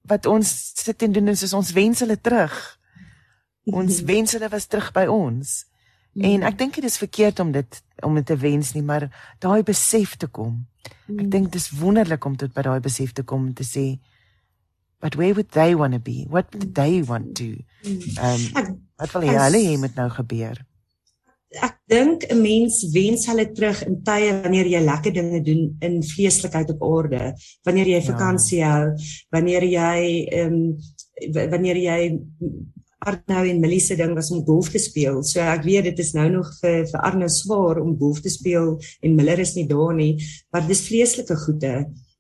wat ons sit en doen is ons wens hulle terug. Ons wens hulle was terug by ons. En ek dink dit is verkeerd om dit om dit te wens nie, maar daai besef te kom. Ek mm. dink dis wonderlik om tot by daai besef te kom te sê but where would they want to be? What would they want to? Um wat wil hulle hê moet nou gebeur? Ek dink 'n mens wens hulle terug in tye wanneer jy lekker dinge doen in vleeslikheid op orde, wanneer jy vakansie ja. hou, wanneer jy ehm um, wanneer jy Arno en Millie se ding was om golf te speel. So ek weet dit is nou nog vir vir Arno swaar om golf te speel en Miller is nie daar nie, maar dis vleeslike goede.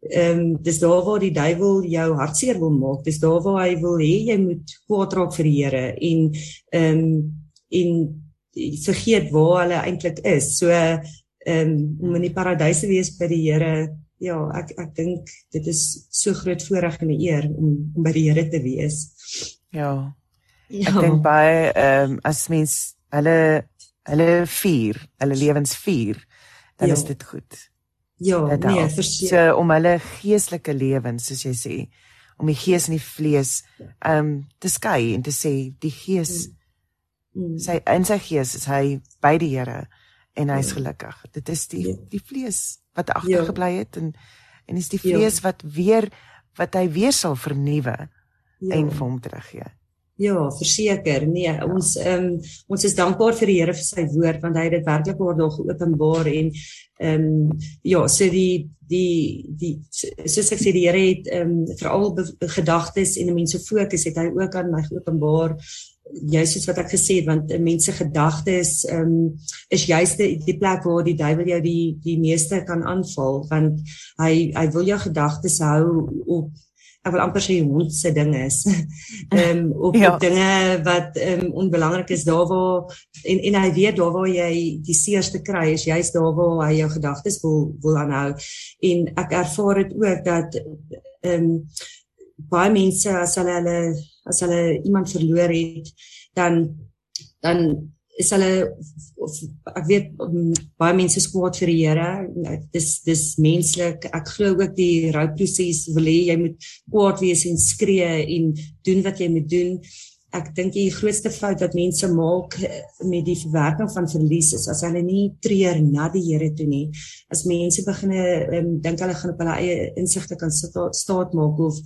Ehm um, dis daar waar die duiwel jou hartseer wil maak. Dis daar waar hy wil hê jy moet kwaad raak vir die Here en ehm um, en vergeet waar hulle eintlik is. So ehm um, om in die paradys te wees by die Here Ja, ek ek dink dit is so groot voorreg en 'n eer om om by die Here te wees. Ja. Ja. Ek dink baie ehm um, as mens hulle hulle vier, hulle lewens vier, dan ja. is dit goed. Ja, dit nee, verseker. So om hulle geestelike lewens, soos jy sê, om die gees en die vlees ehm um, te skei en te sê die gees mm. Mm. sy in sy gees is hy by die Here en hy's ja. gelukkig. Dit is die ja. die vlees wat agtergebly ja. het en en is die ja. vlees ja. wat weer wat hy weer sal vernuwe ja. en vir hom teruggee. Ja, verseker. Nee, ja. ons ehm um, ons is dankbaar vir die Here vir sy woord want hy het dit werklik waar daar geopenbaar en ehm um, ja, so die die die soos ek sê die Here het ehm um, veral gedagtes en mense fokus het hy ook aan my geopenbaar juist soos wat ek gesê het want mense gedagtes ehm um, is juist die, die plek waar die duiwel jou die die meeste kan aanval want hy hy wil jou gedagtes hou op ek wil amper sê hond se ding is. Ehm um, op ja. dinge wat ehm um, onbelangrik is daar waar en en hy weet daar waar jy die seerste kry is juist daar waar hy jou gedagtes wil wil aanhou. En ek ervaar dit ook dat ehm um, baie mense as hulle hulle as hulle iemand verloor het dan dan is hulle of ek weet um, baie mense skwaad vir die Here. Dis dis menslik. Ek glo ook die rouproses wil hê jy moet kwaad wees en skree en doen wat jy moet doen. Ek dink die grootste fout wat mense maak eh, met die verwerking van verlies is as hulle nie treur na die Here toe nie. As mense begin um, dink hulle gaan op hulle eie insigte kan staat maak of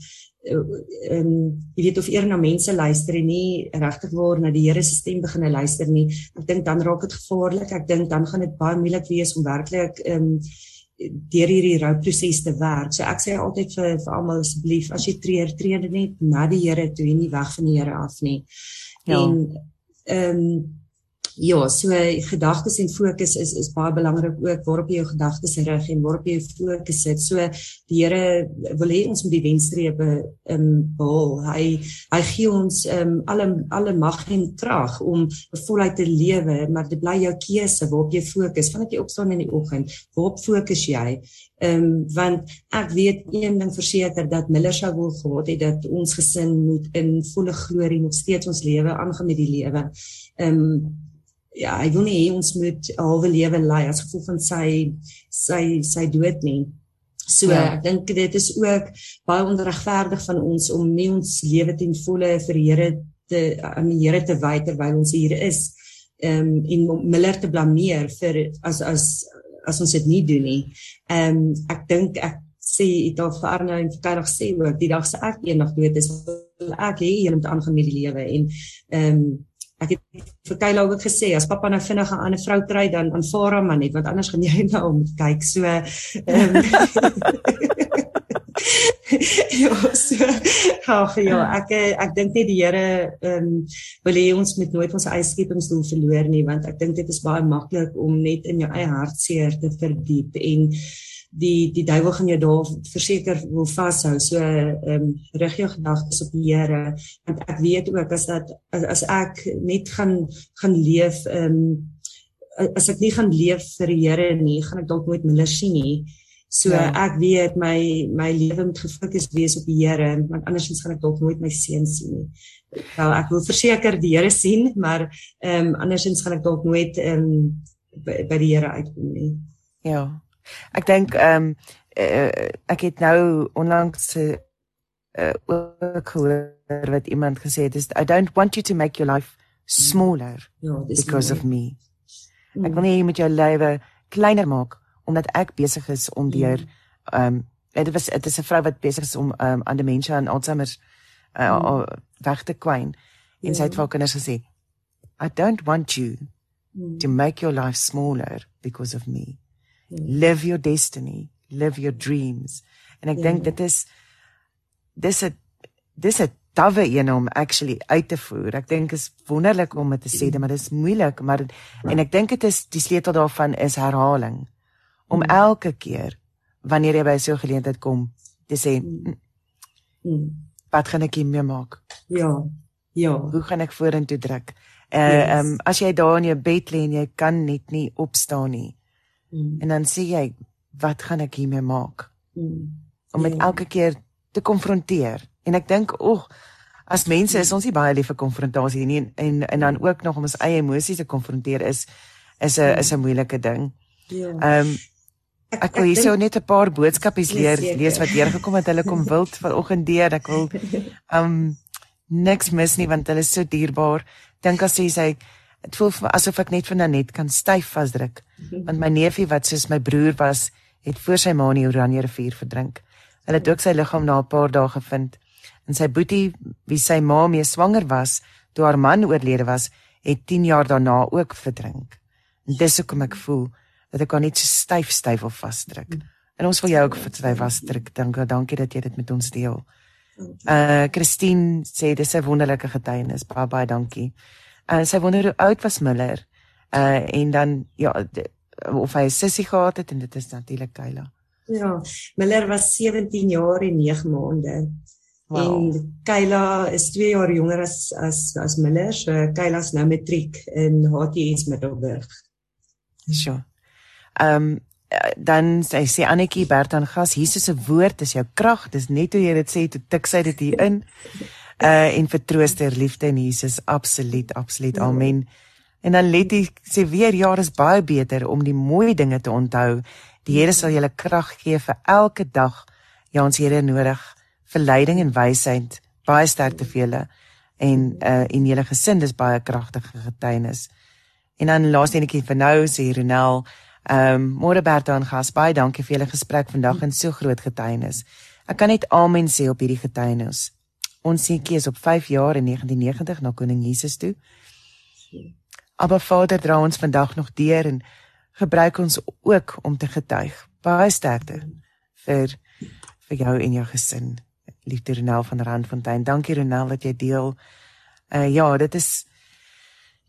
ehm um, jy weet of eer na mense luister en nie regtig waar na die Here se stem begin luister nie. Ek dink dan raak dit gevaarlik. Ek dink dan gaan dit baie moeilik wees om werklik ehm um, deur hierdie rouproses te werk. So ek sê altyd vir vir almal asseblief as jy treur, tree net na die Here toe en nie weg van die Here af nie. Ja. En ehm um, Ja, so gedagtes en fokus is is baie belangrik ook waarop jy jou gedagtes rig en waarop jy fokus sit. So die Here wil hê ons moet die wenstrepe ehm um, behaal. Hy hy gee ons ehm um, alle alle mag en krag om voluit te lewe, maar dit bly jou keuse waarop jy fokus. Vandat jy opstaan in die oggend, waarop fokus jy? Ehm um, want ek weet een ding verseker dat Miller sou wil gehad het dat ons gesin moet in volle glorie nog steeds ons lewe aangaan met die lewe. Ehm um, ja, hy wil nie hê ons moet 'n halwe lewe lei as gevolg van sy sy sy dood nie. So ja. ek dink dit is ook baie onregverdig van ons om nie ons lewe ten volle vir die Here te aan die Here te wy terwyl ons hier is. Ehm um, en Miller te blameer vir as as as ons dit nie doen nie. Ehm um, ek dink ek sê dit al vir Arno en vir Kyra sê ook die dag se ek eendag dood is ek hier hier om te aangaan met die lewe en ehm um, ek het vir Kyla ook gesê as pappa nou vinnig 'n ander vrou kry dan aanvaar hom maar net want anders gaan jy nou om kyk. So ehm ja so ag ja ek ek dink net die Here ehm um, wil hê ons moet nooit ons eie skepingsdoel verloor nie want ek dink dit is baie maklik om net in jou eie hartseer te verdiep en die die duiwel gaan jou daar verseker wil vashou. So ehm um, rig jou gedagtes op die Here want ek weet ook as dat as, as ek net gaan gaan leef ehm um, as ek nie gaan leef vir die Here nie, gaan ek dalk nooit minder sien nie. So ja. ek weet my my lewe moet gefokus wees op die Here want andersins gaan ek dalk nooit my seun sien nie. Wel ek wil verseker die Here sien, maar ehm um, andersins gaan ek dalk nooit ehm um, by, by die Here uitkom nie. Ja. Ek dink ehm um, uh, ek het nou onlangs uh, ook gehoor wat iemand gesê het is I don't want you to make your life smaller ja, because of me. Mm. Ek wil nie jy moet jou lewe kleiner maak omdat ek besig is om mm. deur ehm um, dit was dit is 'n vrou wat besig is om um, aan demensie en Alzheimer uh, mm. weg te kwyn en sy het vir haar kinders gesê I don't want you mm. to make your life smaller because of me live your destiny live your dreams. En ek dink dit is dis 'n dis 'n tawe een om actually uit te voer. Ek dink is wonderlik om dit te sê maar dit is moeilik maar en ek dink dit is die sleutel daarvan is herhaling. Om mm. elke keer wanneer jy by so 'n geleentheid kom te sê mm. mm. wat gaan ek hiermee maak? Ja ja. Hoe gaan ek vorentoe druk? Uh, yes. um, as jy daar in jou bed lê en jy kan net nie opstaan nie Mm. En dan sê jy, wat gaan ek hiermee maak? Mm. Om met ja. elke keer te konfronteer. En ek dink, "Ag, as mense is ons nie baie lief vir konfrontasie nie en, en en dan ook nog om ons eie emosies te konfronteer is is 'n is 'n moeilike ding." Ja. Ehm um, ek, ek wil hierso net 'n paar boodskapies leer lees wat deurgekom het. Hulle kom wild vanoggend deur. Ek wil ehm um, niks mis nie want hulle is so dierbaar. Dink as sy sê Dit voel vir my asof ek net van Nanet kan styf vasdruk. Want my neefie wat soos my broer was, het voor sy ma in die Oranje rivier verdrink. Hulle het ook sy liggaam na 'n paar dae gevind. En sy boetie, wie sy ma mee swanger was toe haar man oorlede was, het 10 jaar daarna ook verdrink. En dis hoekom ek voel dat ek kan net so styf styf of vasdruk. En ons wil jou ook styf vasdruk. Dankie, dankie dat jy dit met ons deel. Uh Christine sê dis 'n wonderlike getuienis. Baie baie dankie. En sy wonder hoe oud was Miller. Uh en dan ja of hy 'n sussie gehad het en dit is natuurlik Kayla. Ja, Miller was 17 jaar en 9 maande. Wow. En Kayla is 2 jaar jonger as as as Miller. So Kayla's nou matriek in HTS Middelburg. So. Ehm um, dan sê sê Annetjie Bertan gas Jesus se woord is jou krag. Dis net hoe jy dit sê, toe tik sy dit hier in uh en vertrooster liefde in Jesus absoluut absoluut amen. En dan Letty sê weer ja is baie beter om die mooi dinge te onthou. Die Here sal julle krag gee vir elke dag. Ja ons Here nodig vir leiding en wysheid. Baie sterkte vir julle. En uh en julle gesin dis baie kragtige getuienis. En dan laaste enetjie vir nou sê Ronel ehm um, môre Bertha en gas baie dankie vir julle gesprek vandag en so groot getuienis. Ek kan net amen sê op hierdie getuienis Ons seentjie is op 5 jaar in 1990 na koning Jesus toe. Maar Vader dra ons vandag nog deur en gebruik ons ook om te getuig. Baie sterkte vir vir jou en jou gesin. Liefde Ronel van Randfontein. Dankie Ronel dat jy deel. Uh ja, dit is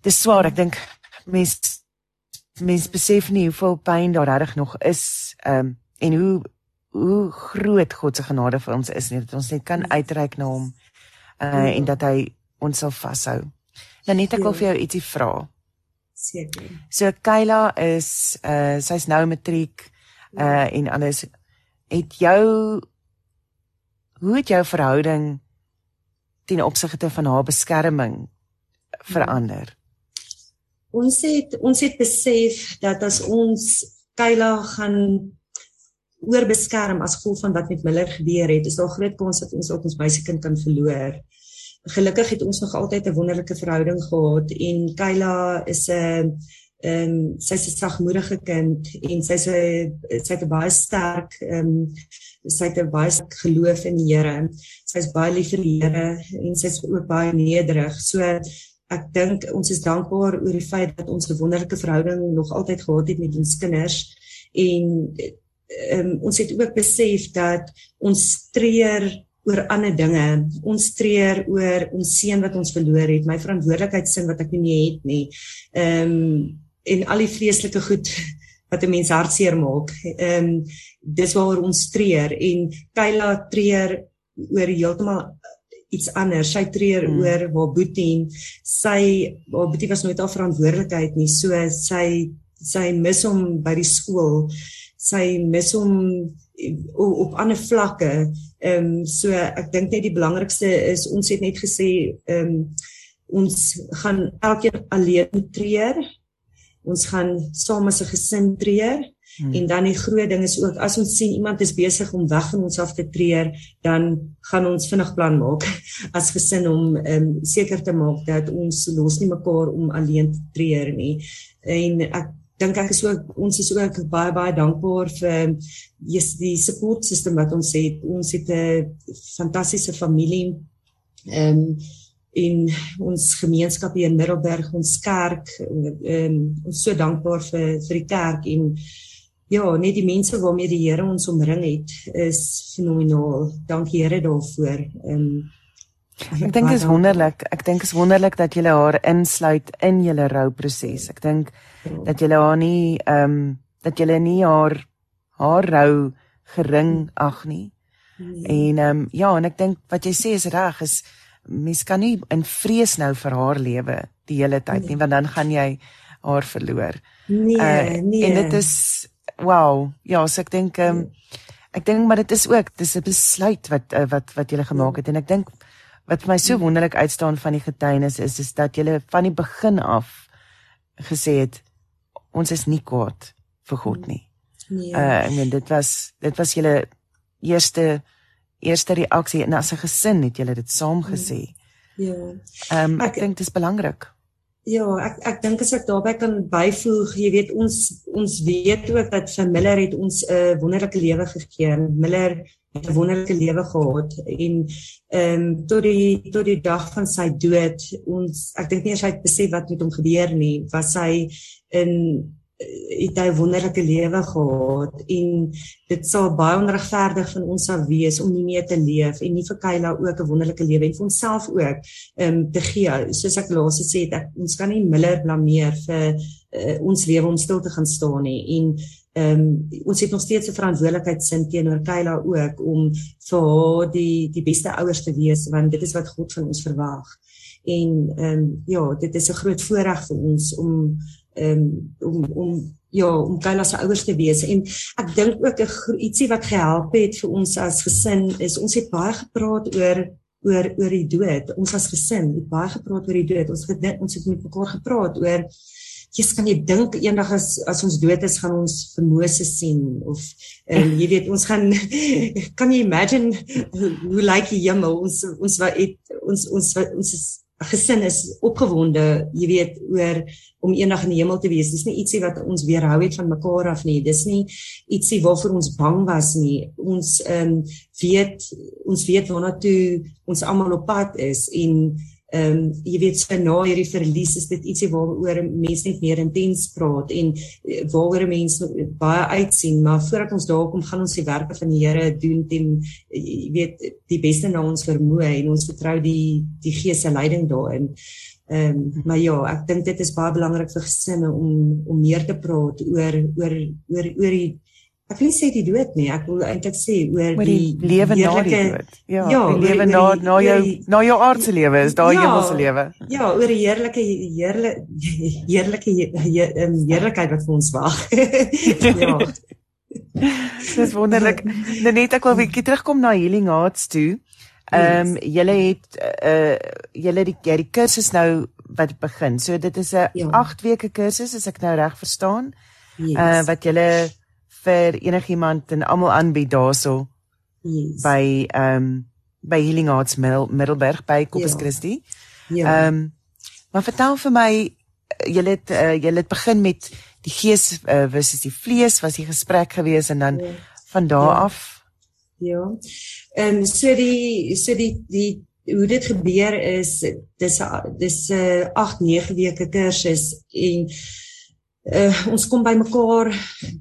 dis swaar. Ek dink mense mense besef nie hoeveel pyn daar regtig nog is. Um en hoe hoe groot God se genade vir ons is nie dat ons net kan uitreik na hom uh en dat hy ons sal vashou. Nou net ek wil vir jou ietsie vra. Seker. So Kayla is uh sy's nou matriek uh en alles het jou hoe het jou verhouding ten opsigte van haar beskerming verander? Ons het ons het besef dat as ons Kayla gaan oorbeskerm as gevolg van wat met Miller gebeur het, is daar groot kans dat ons ook ons meisiekind kan verloor. Gelukkig het ons nog altyd 'n wonderlike verhouding gehad en Kayla is 'n ehm um, sy's 'n sagmoedige kind en sy's 'n sy't 'n baie sterk ehm um, sy't 'n baie geloof in die Here. Sy's baie lief vir die Here en sy's ook baie nederig. So ek dink ons is dankbaar oor die feit dat ons 'n wonderlike verhouding nog altyd gehad het met ons kinders en um, ons het ook besef dat ons treur oor ander dinge. Ons treur oor ons seun wat ons verloor het, my verantwoordelikheidsin wat ek nie het nie. Ehm um, en al die vreeslike goed wat 'n mens hartseer maak. Ehm um, dis waaroor ons treur en Kayla treur oor heeltemal iets anders. Sy treur hmm. oor haar boetie. Sy haar boetie was nooit haar verantwoordelikheid nie. So sy sy mis hom by die skool. Sy mis hom op ander vlakke. Ehm um, so ek dink net die belangrikste is ons het net gesê ehm um, ons gaan elkeen alleen treur ons gaan saam as 'n gesin treur hmm. en dan die groot ding is ook as ons sien iemand is besig om weg van ons af te treur dan gaan ons vinnig plan maak as gesin om um, seker te maak dat ons los nie mekaar om alleen te treur nie en ek dink ek is ook ons is ook baie baie dankbaar vir yes, die support system wat ons het ons het 'n fantastiese familie ehm um, en ons gemeenskap hier in Middelburg, ons kerk, ehm ons so dankbaar vir vir die kerk en ja, net die mense waarmee die Here ons omring het is fenomenaal. Dankie Here daarvoor. Ehm Ek dink is wonderlik. Ek dink is wonderlik dat jy haar insluit in julle rouproses. Ek dink dat jy haar nie ehm um, dat jy nie haar haar rou gering ag nie. Nee. En ehm um, ja, en ek dink wat jy sê is reg is mens kan nie in vrees nou vir haar lewe die hele tyd nie, nee. want dan gaan jy haar verloor. Nee, uh, nee. En dit is wow. Ja, so ek dink um, ek dink maar dit is ook dis 'n besluit wat uh, wat wat jy gemaak het en ek dink wat vir my so wonderlik uitstaan van die getuienis is is dat jy van die begin af gesê het ons is nie kwaad vir God nie. Nee. Uh en dit was dit was julle eerste eerste reaksie en as 'n gesin het julle dit saam gesê. Ja. Ehm um, ek, ek dink dit is belangrik. Ja, ek ek dink as ek daarbey kan byvoeg, jy weet ons ons weet ook dat vir Miller het ons 'n uh, wonderlike lewe gegee. Miller 'n wonderlike lewe gehad en ehm um, tot die tot die dag van sy dood ons ek dink nie as hy het besef wat met hom gebeur nie, was hy in het hy 'n wonderlike lewe gehad en dit sal baie onregverdig van ons sal wees om nie meer te leef en nie vir Kayla ook 'n wonderlike lewe en vir onsself ook um, te gee. Soos ek laas gesê het, ons kan nie Miller blameer vir uh, ons lewe om stil te gaan staan nie en um, ons het nog steeds 'n verantwoordelikheid sin teenoor Kayla ook om vir haar die die beste ouers te wees want dit is wat God van ons verwag. En ehm um, ja, dit is 'n groot voorreg vir ons om um, om om ja om Kayla se ouers te wees. En ek dink ook 'n ietsie wat gehelp het vir ons as gesin is ons het baie gepraat oor oor oor die dood. Ons as gesin het baie gepraat oor die dood. Ons het ons het met mekaar gepraat oor jy's kan jy dink eendag as as ons dood is gaan ons vir Moses sien of um, jy weet ons gaan kan jy imagine hoe lyk die hemel ons ons het ons ons ons is gesin is opgewonde, jy weet, oor om eendag in die hemel te wees. Dis nie ietsie wat ons weerhou het van mekaar af nie. Dis nie ietsie waarvoor ons bang was nie. Ons ehm um, weet ons weet waarna toe ons almal op pad is en ehm um, jy weet so na hierdie verlies is dit ietsie waaroor mense net meer intens praat en eh, waaroor mense baie uitsien maar voordat ons daar kom gaan ons die werke van die Here doen ten jy weet die beste na ons vermoë en ons vertrou die die Gees se leiding daarin. Ehm um, maar ja, ek dink dit is baie belangrik vir gesinne om om meer te praat oor oor oor oor die Ek wil nie sê die dood nie, ek wil eintlik sê oor, oor die, die lewe na die dood. Ja, ja die lewe na na jou na jou aardse lewe is daai ja, hemelse lewe. Ja, oor die heerlike heerlike heerlike ehm, heerlikheid wat vir ons wag. ja. Dis wonderlik. Net ek wil bietjie terugkom na Healing Hearts toe. Ehm um, julle het uh julle die die kursus nou wat begin. So dit is 'n 8 ja. weke kursus as ek nou reg verstaan. Uh yes. wat julle vir enigiemand en almal aanbied daarso. Yes. By ehm um, by Healing Arts Middel, Middelburg by Corpus ja. Christi. Ja. Ehm um, maar vertel vir my jy het uh, jy het begin met die gees uh, versus die vlees was die gesprek gewees en dan ja. van daar ja. af Ja. Ehm um, so die so die die hoe dit gebeur is dis dis 'n uh, 8 9 weke kursus en uh, ons kom by mekaar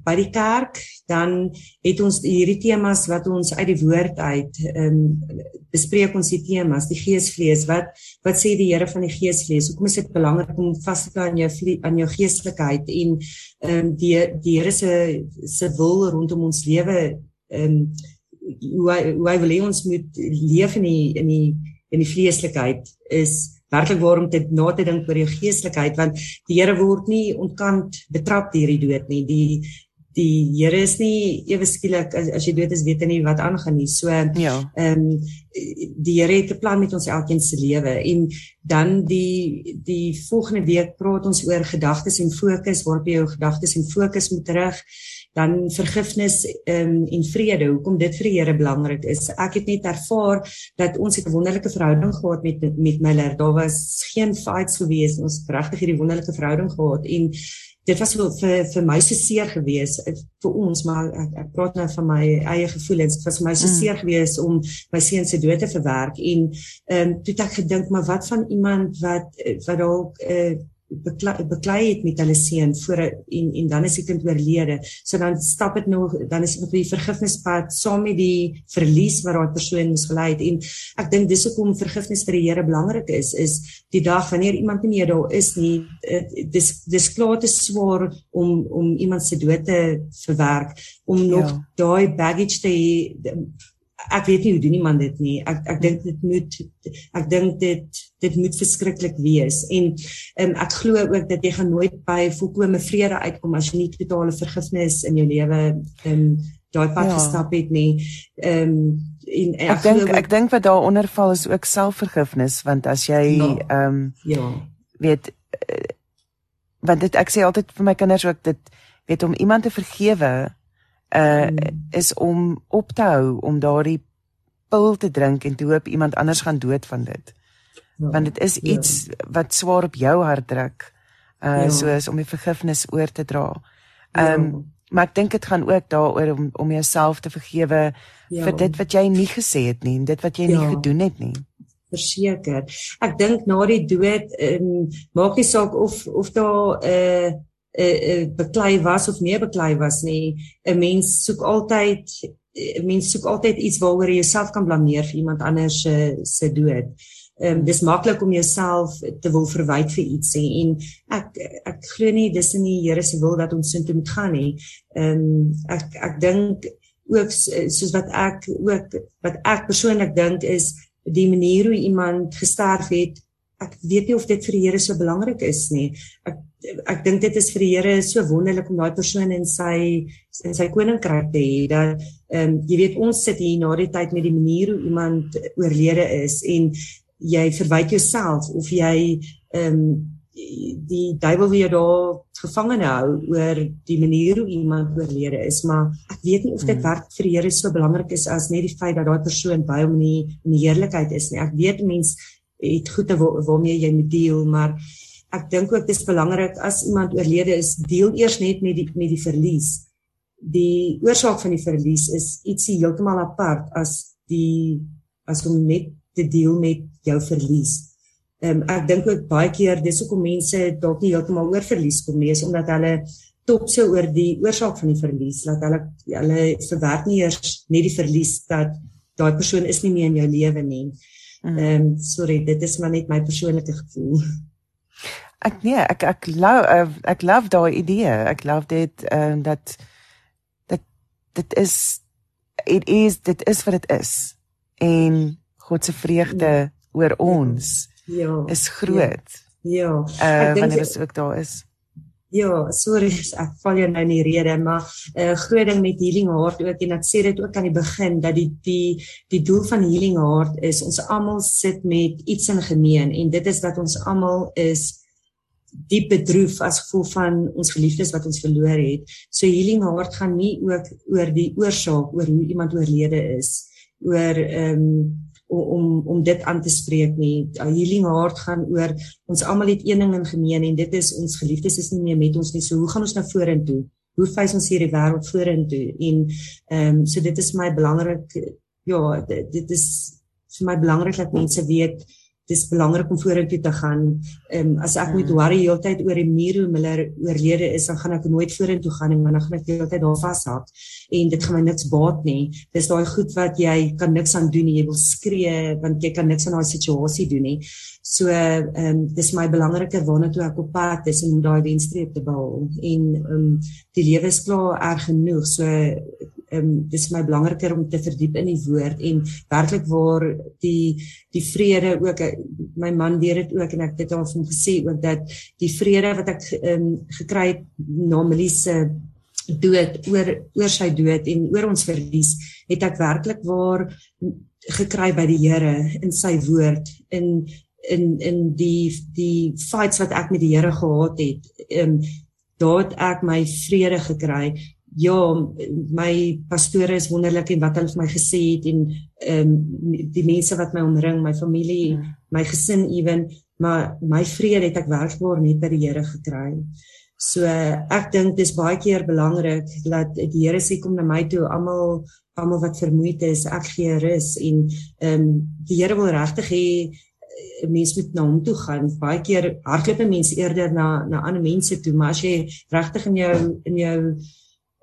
by die kerk dan het ons hierdie temas wat ons uit die woord uit ehm um, bespreek ons die temas die geesvlees wat wat sê die Here van die geesvlees? Hoekom is dit belangrik om vas te hou aan jou aan jou geestelikheid en ehm um, die die Here se se wil rondom ons lewe ehm um, hoe hy, hoe hy wil hê ons moet leef in die in die in die vleeslikheid is werklik waarom te na te dink oor jou geestelikheid want die Here word nie ontkant betrap deur die dood nie. Die die Here is nie ewe skielik as, as jy dood is weet hy nie wat aangaan nie. So ja. ehm um, die Here het 'n plan met ons elkeen se lewe. En dan die die volgende week praat ons oor gedagtes en fokus waarop jy jou gedagtes en fokus moet terug dan vergifnis um, en vrede. Hoekom dit vir die Here belangrik is. Ek het net ervaar dat ons 'n wonderlike verhouding gehad met met Miller. Daar was geen fights gewees. Ons het regtig hierdie wonderlike verhouding gehad en dit was vir vir, vir my so seer gewees eh, vir ons maar ek, ek praat nou van my eie gevoelens. Dit was vir my so mm. seer gewees om my seun se dood te verwerk en ehm um, toe het ek gedink maar wat van iemand wat wat dalk uh, beklei het met hulle seun voor en en dan is die kind oorlede. So dan stap dit nog dan is dit op die vergifnispad saam met die verlies wat daai persoon moes gelei het en ek dink dis hoekom vergifnis vir die Here belangrik is is die dag wanneer iemand nie meer daar is nie eh, dis dis klaar te swaar om om iemand se dood te verwerk om nog ja. daai baggage te ek weet nie hoe doen iemand dit nie. Ek ek dink dit moet ek dink dit dit moet verskriklik wees en um, ek glo ook dat jy gaan nooit by volkomme vrede uitkom as jy nie totale vergifnis in jou lewe in daai pad ja. gestap het nie. Ehm um, en ek, ek dink ek dink wat daaronder val is ook selfvergifnis want as jy ja. ehm ja. um, ja. weet uh, want dit ek sê altyd vir my kinders ook dit weet om iemand te vergewe uh is om op te hou om daardie pil te drink en te hoop iemand anders gaan dood van dit. Ja, Want dit is ja. iets ja. wat swaar op jou hart druk. Uh ja. soos om die vergifnis oor te dra. Um ja. maar ek dink dit gaan ook daaroor om om jouself te vergewe ja. vir dit wat jy nie gesê het nie en dit wat jy ja. nie gedoen het nie. Verseker. Ek dink na die dood um, maak nie saak of of daar 'n uh, 'n uh, uh, beklei was of nie beklei was nie. 'n Mens soek altyd 'n mens soek altyd iets waaroor jy jouself kan blameer vir iemand anders se se dood. Ehm um, dis maklik om jouself te wil verwyd vir iets sê en ek ek glo nie dis in die Here se wil dat ons sin toe moet gaan nie. Ehm um, ek ek dink ook soos wat ek ook wat ek persoonlik dink is die manier hoe iemand gesterf het. Ek weet nie of dit vir die Here so belangrik is nie. Ek ek dink dit is vir die Here so wonderlik om daai persoon in sy in sy koninkryk te hê dat ehm um, jy weet ons sit hier na die tyd met die manier hoe iemand oorlede is en jy verwyd jouself of jy ehm um, die duiwel weer daar gevangene hou oor die manier hoe iemand oorlede is maar ek weet nie of dit hmm. werk vir die Here so belangrik is as net die feit dat daai persoon by hom in die, in die heerlikheid is nie ek weet mense het goede waarmee jy moet deel maar ek dink ook dis belangrik as iemand oorlede is, deel eers net met die met die verlies. Die oorsaak van die verlies is ietsie heeltemal apart as die as om net te deel met jou verlies. Ehm um, ek dink ook baie keer dis hoekom mense dalk nie heeltemal oor verlies kom nie, is omdat hulle top so oor die oorsaak van die verlies, dat hulle hulle verwerk nie eers net die verlies dat daai persoon is nie meer in jou lewe nie. Mm. Ehm um, sorry, dit is maar net my persoonlike gevoel. Ek nee, ek ek love uh, ek love daai idee. Ek love dit ehm um, dat dat dit is it is dit is wat dit is. En God se vreugde ja. oor ons ja. is groot. Ja. ja. Uh, wanneer dit ook daar is. Ja, sorry, ek val jou nou in die rede, maar 'n uh, groot ding met Healing Heart ook en ek sê dit ook aan die begin dat die die die doel van Healing Heart is ons almal sit met iets in gemeen en dit is dat ons almal is diep bedroef as gevolg van ons geliefdes wat ons verloor het. So healing heart gaan nie ook oor die oorsaak oor hoe iemand oorlede is, oor ehm um, om om dit aan te spreek nie. Healing heart gaan oor ons almal het een ding in gemeen en dit is ons geliefdes is nie meer met ons nie. So hoe gaan ons nou vorentoe? Hoe face ons hierdie wêreld vorentoe? En ehm um, so dit is my belangrik ja, dit, dit is vir my belangrik dat mense weet dis belangrik om vorentoe te gaan. Ehm um, as ek moet mm. worry heeltyd oor die muur hoe hulle oorlede is, dan gaan ek nooit vorentoe gaan nie, want dan gaan ek heeltyd daar vashak en dit gaan my niks baat nie. Dis daai goed wat jy kan niks aan doen nie. Jy wil skree want jy kan niks aan daai situasie doen nie. So ehm um, dis my belangriker waarna toe ek op pad is om daai wenstreep te behaal en ehm um, die lewe is klaar erg genoeg. So ehm um, dis my belangriker om te verdiep in die woord en werklik waar die die vrede ook my man weet dit ook en ek het al van gesê ook dat die vrede wat ek ehm um, gekry het na Melise dood oor oor sy dood en oor ons verlies het ek werklik waar gekry by die Here in sy woord in in in die die fights wat ek met die Here gehad het. Ehm um, daar het ek my vrede gekry ja, my pastore is wonderlik en wat hulle vir my gesê het en ehm um, die mense wat my omring, my familie, ja. my gesin ewen, maar my vrede het ek werkbaar net by die Here gekry. So ek dink dis baie keer belangrik dat die Here sê kom na my toe almal almal wat vermoeid is, ek gee rus en ehm um, die Here wil regtig hê eh, mens moet na hom toe gaan. Baie keer hardloop mense eerder na na ander mense toe, maar as jy regtig in jou in jou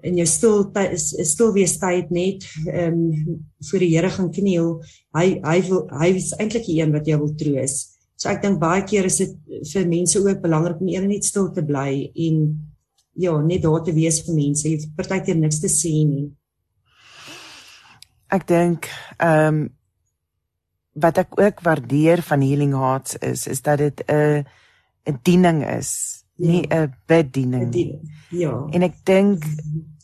in jou stil is stil wees tyd net ehm um, voor die Here gaan kniel. Hy hy wil hy is eintlik die een wat jou wil troos. So ek dink baie keer is dit vir mense ook belangrik om eerder net stil te bly en ja, net daar te wees vir mense. Jy partykeer niks te sê nie. Ek dink ehm um, wat ek ook waardeer van Healing Hearts is is dat dit 'n 'n diening is nie 'n ja. bediening nie. Ja. En ek dink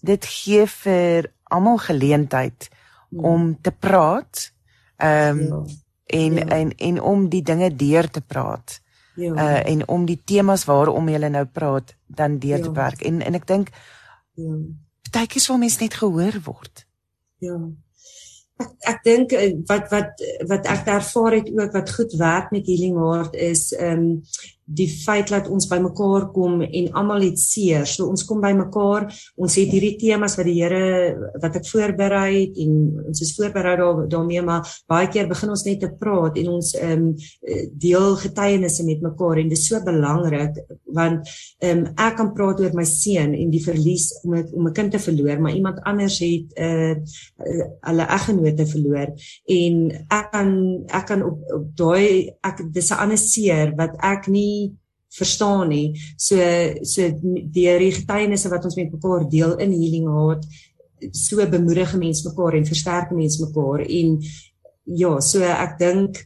dit gee vir almal geleentheid ja. om te praat. Ehm um, ja. en ja. en en om die dinge deur te praat. Ja. Uh en om die temas waarom jy nou praat dan deur ja. te werk. En en ek dink ja. Partykies wil mense net gehoor word. Ja. Ek ek dink eh, wat wat wat ek ervaar het ook wat goed werk met Healing Heart is ehm um, die feit dat ons bymekaar kom en almal het seer. So ons kom bymekaar, ons het hierdie temas wat die Here wat ek voorberei het en ons is voorberei daar daarmee maar baie keer begin ons net te praat en ons ehm um, deel getuienisse met mekaar en dit is so belangrik want ehm um, ek kan praat oor my seun en die verlies om het, om 'n kind te verloor, maar iemand anders het uh, uh, hulle eggenote verloor en ek kan ek kan op, op daai ek dis 'n ander seer wat ek nie verstaan nie. So so deur die getuienisse wat ons met mekaar deel in healing heart, so bemoedig mense mekaar en versterk mense mekaar en ja, so ek dink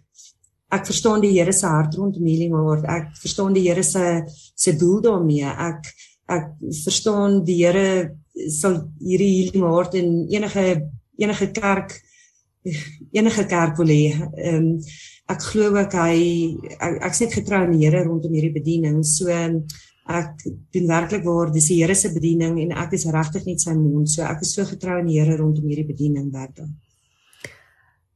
ek verstaan die Here se hart rondom healing heart. Ek verstaan die Here se se doel daarmee. Ek ek verstaan die Here sal hierdie healing heart in enige enige kerk enige kerk wil hê. Ehm um, ek glo ook hy ek, ek's net getrou aan die Here rondom hierdie bediening. So ek doen werklik waar dis die Here se bediening en ek is regtig net sy mond. So ek is so getrou aan die Here rondom hierdie bediening werklik.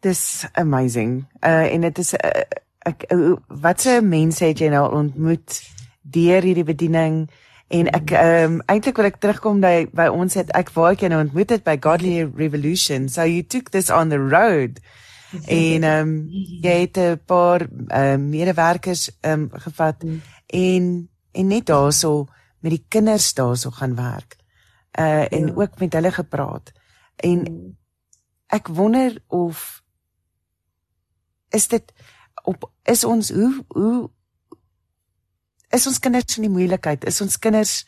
Dis amazing. Uh en dit is uh, ek uh, wat se mense het jy nou ontmoet deur hierdie bediening? En ek ehm um, eintlik wil ek terugkom by by ons het ek waar ek jou nou ontmoet het by Godly Revolution. So you took this on the road en ehm um, jy het 'n paar ehm uh, medewerkers ehm um, gevat mm. en en net daarso met die kinders daarso gaan werk. Uh en ja. ook met hulle gepraat. En mm. ek wonder of is dit op is ons hoe hoe is ons kinders in die moeilikheid? Is ons kinders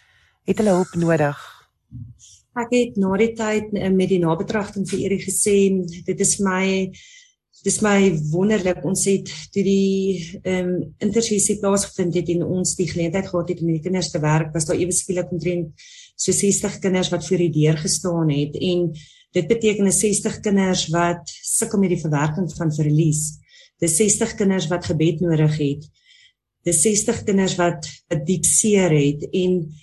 het hulle hulp nodig? Ek het na die tyd eh, met die nabetragting vir Erie gesê, dit is my dis my wonderlik ons het toe die ehm um, intersessie plaasgevind het en ons die geleentheid gehad het om met kinders te werk was daar ewe skielik omtrent so 60 kinders wat voor die deur gestaan het en dit beteken 60 kinders wat sukkel met die verwerking van verlies dis 60 kinders wat gebed nodig het dis 60 kinders wat 'n diep seer het en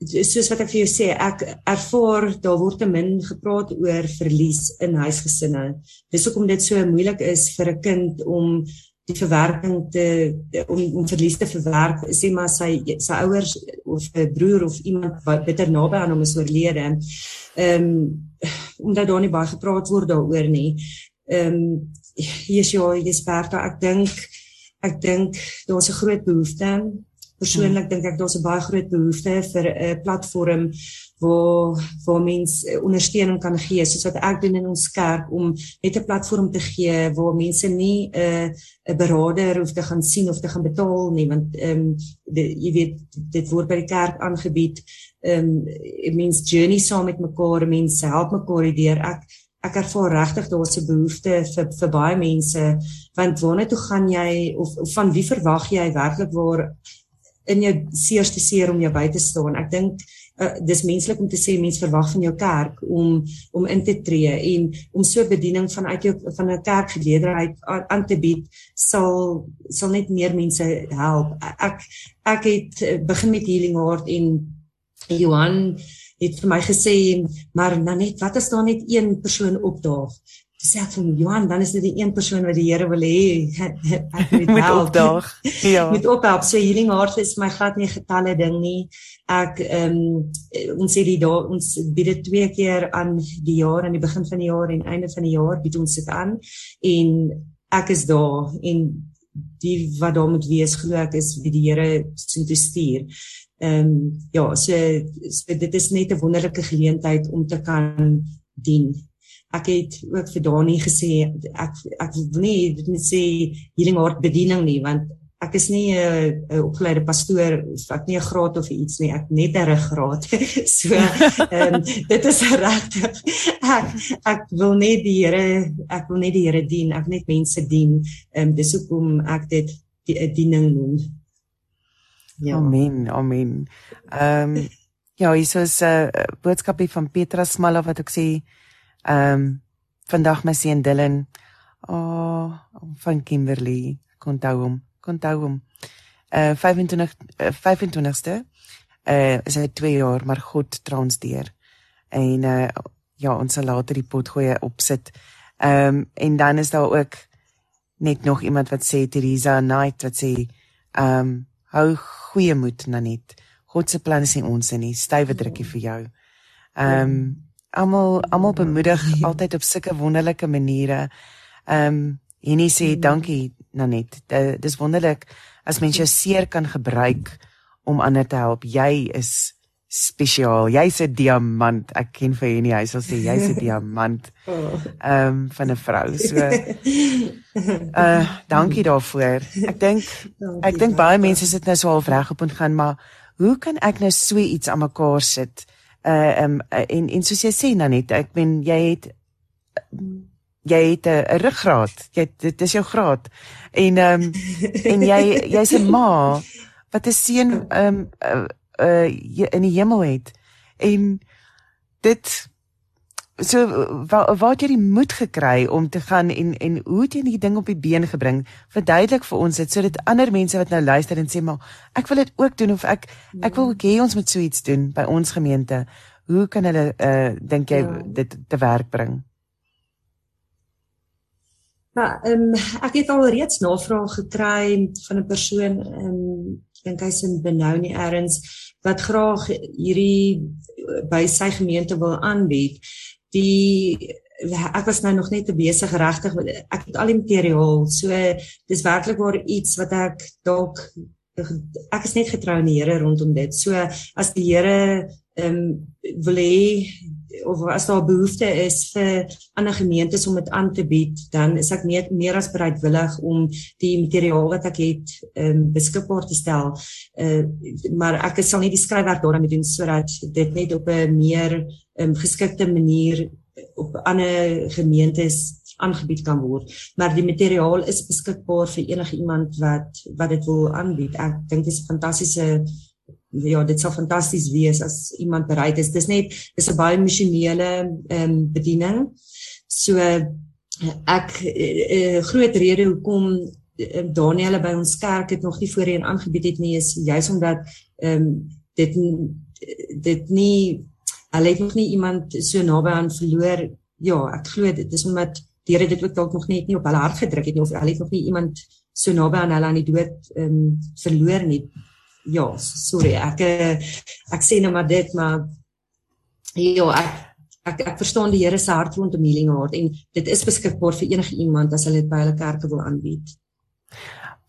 soos wat ek vir jou sê, ek ervaar daar word te min gepraat oor verlies in huisgesinne. Dis hoekom dit so moeilik is vir 'n kind om die verwerking te om om verlies te verwerk. Sê maar sy sy ouers of 'n broer of iemand wat bitter naby aan hom is oorlede. Ehm um, omdat daar nie baie gepraat word daaroor nie. Ehm um, hier is jy, Jesperta, ek dink ek dink daar's 'n groot behoefte. Persoonlik dink ek daar's 'n baie groot behoefte vir 'n platform waar waar mense ondersteuning kan gee soos wat ek doen in ons kerk om net 'n platform te gee waar mense nie 'n 'n beraader hoef te gaan sien of te gaan betaal nie want ehm um, jy weet dit word by die kerk aangebied. Ehm um, means journey saam met mekaar mense help mekaar deur. Ek ek ervaar regtig daar's 'n behoefte vir vir baie mense want waarna toe gaan jy of, of van wie verwag jy werklik waar in jou seerste seer om jou by te staan. Ek dink uh, dis menslik om te sê mense verwag van jou kerk om om in te tree en om so bediening vanuit jou van 'n kerkgeleerdheid aan te bied sal sal net meer mense help. Ek ek het uh, begin met healing heart en Johan het vir my gesê maar nou net wat as daar net een persoon opdaag sê ek vir Johan, dan is dit die een persoon wat die Here wil hê ek moet met opdaag. Ja. met ophelp. So healing heart is my glad nie getalle ding nie. Ek ehm um, ons sê die daar ons bied dit twee keer aan die jaar aan die begin van die jaar en einde van die jaar bied ons dit aan en ek is daar en die wat daar moet wees glo ek is wie die Here sien te stuur. Ehm um, ja, so, so dit is net 'n wonderlike geleentheid om te kan dien. Ek het ook vir Dani gesê ek ek wil nie dit net sê healing heart bediening nie want ek is nie 'n 'n opgeleide pastoor of ek nie 'n graad of iets nie ek net 'n ruggraat. So um, dit is regtig ek ek wil net die Here ek wil net die Here dien ek net mense dien. Um, dis hoekom ek dit 'n die, diening noem ja amen amen ehm um, ja hier is 'n uh, boodskapie van Petra Smalla wat ek sê Ehm um, vandag my seun Dylan. Oh, van Kimberley. Kontou hom. Kontou hom. Uh 25 uh, 25ste. Uh is hy 2 jaar, maar God transdeer. En uh ja, ons sal later die pot gooi opsit. Ehm um, en dan is daar ook net nog iemand wat sê Teresa Knight wat sê ehm um, hou goeie moed Nanet. God se planne is nie ons nie. Stywe drukkie vir jou. Ehm um, almal almal bemoedig altyd op sulke wonderlike maniere. Ehm um, Henny sê dankie Nanet. Dis wonderlik as mens jou seer kan gebruik om ander te help. Jy is spesiaal. Jy's 'n diamant. Ek ken vir Henny, hy sal sê jy's 'n diamant. Ehm um, van 'n vrou. So uh dankie daarvoor. Ek dink ek dink baie mense sit nou so half reg op en gaan maar hoe kan ek nou so iets aan mekaar sit? uh um en en soos jy sê Nanet, ek meen jy het jy het 'n ruggraat. Jy dit is jou graad. En um en jy jy's 'n ma wat 'n seun um uh, in die hemel het. En dit so waar waar het jy die moed gekry om te gaan en en hoe het jy die ding op die been gebring? Verduidelik vir ons dit sodat ander mense wat nou luister en sê maar ek wil dit ook doen of ek ek wil ook hê ons moet so iets doen by ons gemeente. Hoe kan hulle uh dink jy ja. dit te werk bring? Ja, ehm um, ek het al reeds navraag gekry van 'n persoon ehm um, dink hy's in Benoni Erns wat graag hierdie by sy gemeente wil aanbied. Die ek was nou nog net te besig regtig ek het al die materiaal so dis werklik waar iets wat ek dalk ek is net getrou in die Here rondom dit. So as die Here ehm um, wil hê of as daar behoefte is vir ander gemeentes om dit aan te bied dan is ek meer meer as bereidwillig om die materiaal wat ek het um, beskikbaar te stel. Uh, maar ek sal nie die skryfwerk daarmee doen sodat dit net op 'n meer um, geskikte manier op ander gemeentes aangebied kan word. Maar die materiaal is beskikbaar vir enige iemand wat wat dit wil aanbied. Ek dink dit is 'n fantastiese ja dit sou fantasties wees as iemand bereid is. Dis net dis 'n baie missionele um, bediening. So ek 'n uh, uh, groot rede hoekom um, Daniel by ons kerk het nog nie voorheen aangebied het nie is juis omdat ehm um, dit dit nie hulle het nog nie iemand so naby aan verloor. Ja ek glo dit is omdat die Here dit ook dalk nog net nie op hulle hart gedruk het nie of hulle het nog nie iemand so naby aan hulle aan die dood ehm um, verloor nie ja sorry ek ek sê nou maar dit maar ja ek ek ek verstaan die Here se hart rondom healing hart en dit is beskikbaar vir enige iemand as hulle dit by hulle kerke wil aanbied.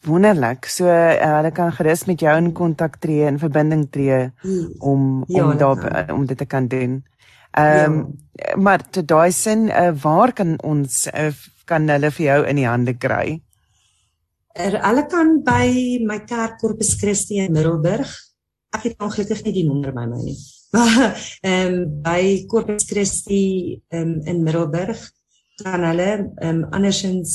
Wonderlik. So uh, hulle kan gerus met jou in kontak tree en verbinding tree hmm. om ja, om daar kan. om dit te kan doen. Ehm um, ja. maar te daai sin uh, waar kan ons uh, kan hulle vir jou in die hande kry? Er, hulle kan by my kerk Corpus Christi in Middelburg. Ek het ongelukkig nie die nommer by my nie. Ehm um, by Corpus Christi um, in Middelburg kan hulle ehm um, andersins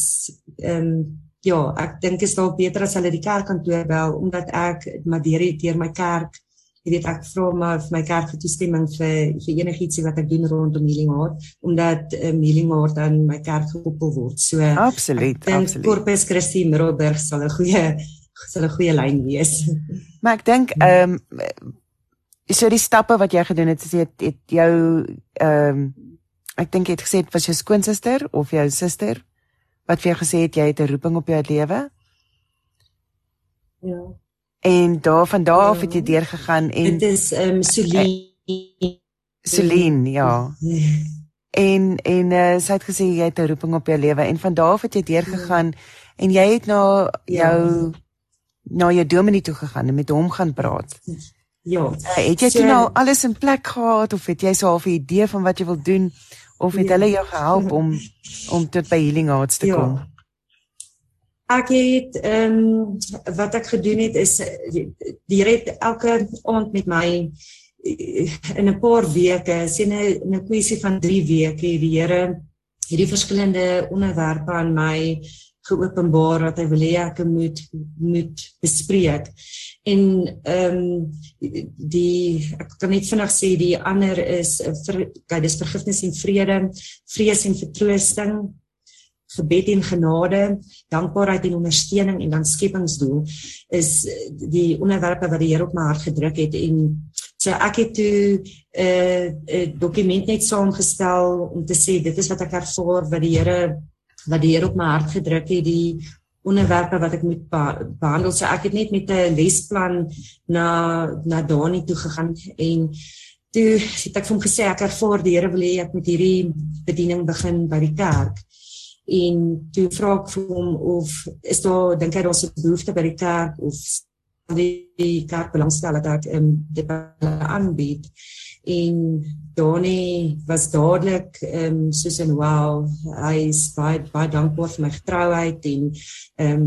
ehm um, ja, ek dink is dalk beter as hulle die kerkkantoor bel omdat ek maar deur deur my kerk jy weet ek vra maar vir my kerk vir toestemming vir vir enigiets wat ek doen rondom healing heart omdat um, healing heart aan my kerk gekoppel word. So Absoluut, absoluut. Corpus Christi Middelburg sal 'n goeie sal 'n goeie lyn wees. Maar ek dink ehm um, so die stappe wat jy gedoen het, het, het jou ehm um, ek dink jy het gesê dit was jou skoonsister of jou suster wat vir jou gesê het jy het 'n roeping op jou lewe? Ja. En daar van daar af het jy ja. deurgegaan en dit is ehm um, Celine. Celine, ja. ja. En en uh, sy het gesê jy het 'n roeping op jou lewe en van daar af het jy deurgegaan ja. en jy het na jou ja. na jou dominee toe gegaan en met hom gaan praat. Ja. Ja. Uh, het jy so, nou alles in plek gehad of het jy so 'n idee van wat jy wil doen of het ja. hulle jou gehelp om om tot by healing hearts te ja. kom? Ek het ehm um, wat ek gedoen het is direk elke aand met my in 'n paar weke, sien 'n 'n kwessie van 3 weke, die Here hierdie verskillende onderwerpe aan my geopenbaar wat hy wil hê ek moet moet bespreek. En ehm um, die ek kan net vinnig sê die ander is vir kyk dis vergifnis en vrede, vrees en vertroosting, gebed en genade, dankbaarheid en ondersteuning en dan skepingsdoel is die onderwerpe wat die Here op my hart gedruk het en so ek het toe 'n uh, 'n dokument net saamgestel om te sê dit is wat ek ervaar wat die Here wat die Here op my hart gedruk het die onderwerpe wat ek moet behandel. So ek het net met 'n lesplan na na Dani toe gegaan en toe het ek vir hom gesê ek ervaar die Here wil hê ek moet hierdie bediening begin by die kerk. En toe vra ek vir hom of is daar dink hy daar's 'n behoefte by die kerk of die kerk belangstel dat ek um, dit aanbied en Donnie was dadelik ehm um, soos en wow hy is baie baie dankbaar vir my getrouheid en ehm um,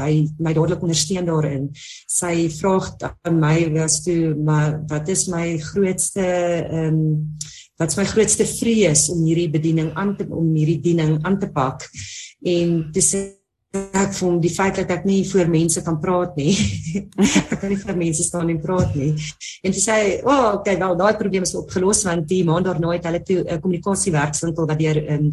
hy my dadelik ondersteun daarin. Sy vraag aan my was toe maar wat is my grootste ehm um, wat is my grootste vrees om hierdie bediening aan te om hierdie bediening aan te pak en dis ek voel die feit dat ek nie voor mense kan praat nie. ek kan nie voor mense staan en praat nie. En sy sê, "O, oh, okay, wel daai probleem is opgelos want die maand daarna het hulle toe 'n uh, kommunikasiewerkswinkel wat deur um,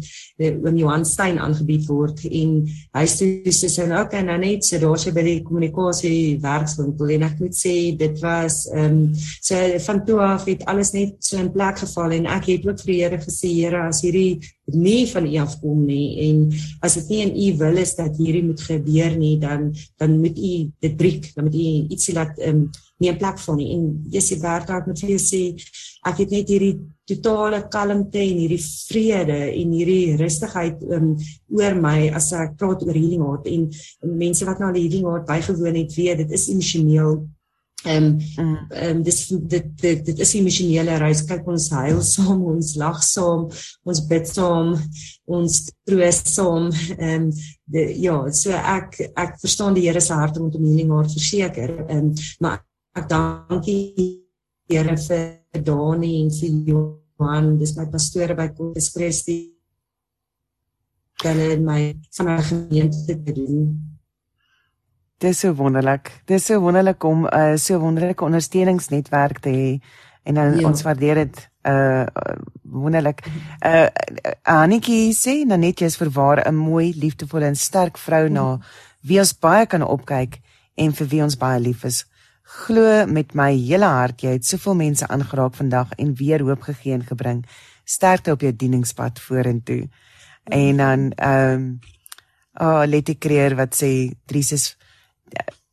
oom Johan Stein aangebied word en hy sê sy sê nou okay, nou net so daar sy by die kommunikasiewerkswinkel en ek moet sê dit was ehm um, so van toe af het alles net so in plek geval en ek het ook vir die Here gesê, Here, as hierdie nie van U afkom nie en as dit nie in U wil is dat hierdie moet gebeur nie dan dan moet U dit breek dan moet U ietsie laat um, nie in plek val nie. En Jesusie Bertha het vir sê ek het net hierdie totale kalmte en hierdie vrede en hierdie rustigheid um, oor my as ek praat oor healing heart. En mense wat nou al healing heart bygewoon het weet dit is emosioneel Ehm um, ehm um, dis dit dit dit is 'n emosionele reis. Kyk ons huil saam, ons lag saam, ons bid saam, ons troos saam. Ehm um, ja, so ek ek verstaan die Here se hart om te mening haar verseker. Ehm um, maar ek dankie Here vir Dani en vir Johan, dis my pastore by Corpus Christi. Hulle het my van my gemeente te doen. Dis so wonderlik. Dis so wonderlik om 'n uh, so wonderlike ondersteuningsnetwerk te hê en uh, ja. ons waardeer dit Uh wonderlik. Uh Anetjie sê Nanet jy is verware 'n mooi, liefdevolle en sterk vrou na wie ons baie kan opkyk en vir wie ons baie lief is. Glo met my hele hart jy het soveel mense aangeraak vandag en weer hoop gegee en gebring. Sterkte op jou dieningspad vorentoe. En dan ehm um, oh Letty Creer wat sê Dries is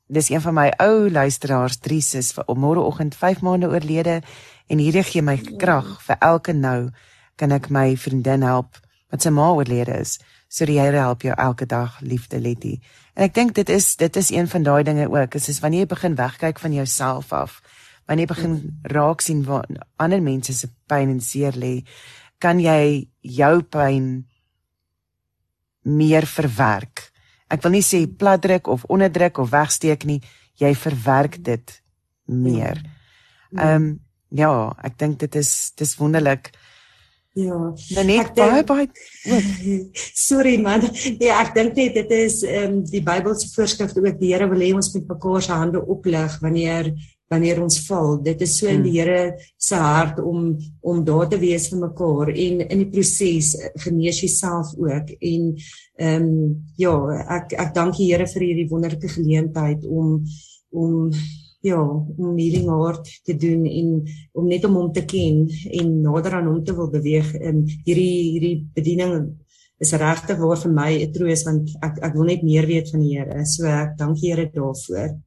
dis een van my ou luisteraars Dries is vir môreoggend 5 maande oorlede en hierdie gee my krag vir elke nou kan ek my vriendin help wat sy ma oorlede is. So die Here help jou elke dag liefde Letty. En ek dink dit is dit is een van daai dinge ook. Dit is wanneer jy begin wegkyk van jouself af. Wanneer jy begin raak sien waar ander mense se pyn en seer lê, kan jy jou pyn meer verwerk. Ek wil nie sê platdruk of onderdruk of wegsteek nie, jy verwerk dit meer. Ehm um, ja, ek dink dit is dis wonderlik. Ja. Dan net baie baie Sorry man. Ja, ek dink net dit is ehm um, die Bybelse voorskrif ook die Here wil hê ons moet mekaar se hande oplig wanneer wanneer ons val. Dit is so in die hmm. Here se hart om om daar te wees vir mekaar en in die proses genees jouself ook en ehm um, ja, ek ek dank die Here vir hierdie wonderlike geleentheid om om ja, om healing heart te doen en om net om hom te ken en nader aan hom te wil beweeg en hierdie hierdie bediening is regtig waar vir my 'n troos want ek ek wil net meer weet van die Here. So ek dank die Here daarvoor.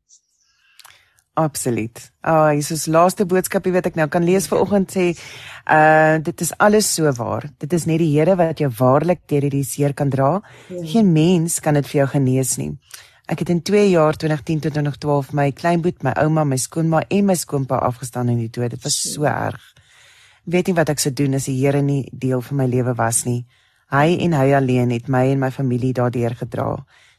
Absoluut. Ah, oh, Jesus laaste boodskap, jy weet ek nou kan lees vanoggend sê, uh dit is alles so waar. Dit is net die Here wat jou waarlik deur hierdie seer kan dra. Ja. Geen mens kan dit vir jou genees nie. Ek het in 2 jaar 2010 tot 2012 my kleinboet, my ouma, my skoonma en my skoonpa afgestaan in die dood. Dit was so erg. Weet nie wat ek sou doen as die Here nie deel van my lewe was nie. Hy en hy alleen het my en my familie daardeur gedra.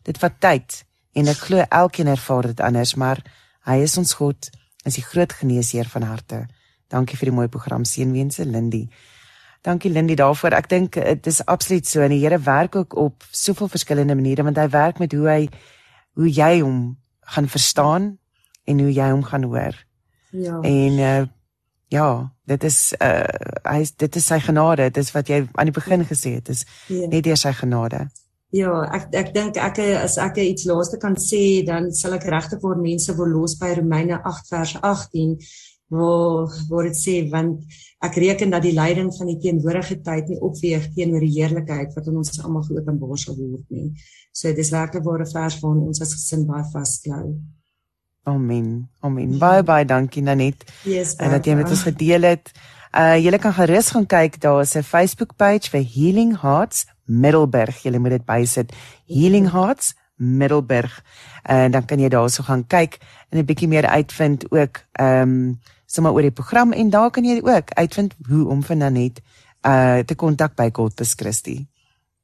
Dit vat tyd en ek glo elkeen ervaar dit anders, maar Hy is ons God, is die groot geneesheer van harte. Dankie vir die mooi program Seënwense Lindy. Dankie Lindy daarvoor. Ek dink dit is absoluut so en die Here werk ook op soveel verskillende maniere want hy werk met hoe hy hoe jy hom gaan verstaan en hoe jy hom gaan hoor. Ja. En uh ja, dit is uh hy dit is sy genade. Dit is wat jy aan die begin gesê het. Dit is ja. net deur sy genade. Ja, ek ek dink ek as ek iets laaste kan sê, dan sal ek regtig vir mense wil los by Romeine 8 vers 18 waar waar dit sê want ek reken dat die lyding van die teenwoordige tyd nie opweeg teenoor die heerlikheid wat aan ons almal geopenbaar sal word nie. So dis werklik ware vers waar ons as gesin baie vasklou. Amen. Amen. Baie baie dankie Nanet. Yes, en dat jy met ons gedeel het. Uh julle kan gerus gaan kyk, daar is 'n Facebook page vir Healing Hearts Middelburg. Jy moet dit bysit. Healing Hearts Middelburg. En dan kan jy daarso gaan kyk en 'n bietjie meer uitvind ook ehm um, sommer oor die program en daar kan jy ook uitvind hoe om vir Nanet uh te kontak by Godbes Christie.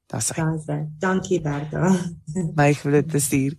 Das hy. Dankie Bertha. My groete stuur.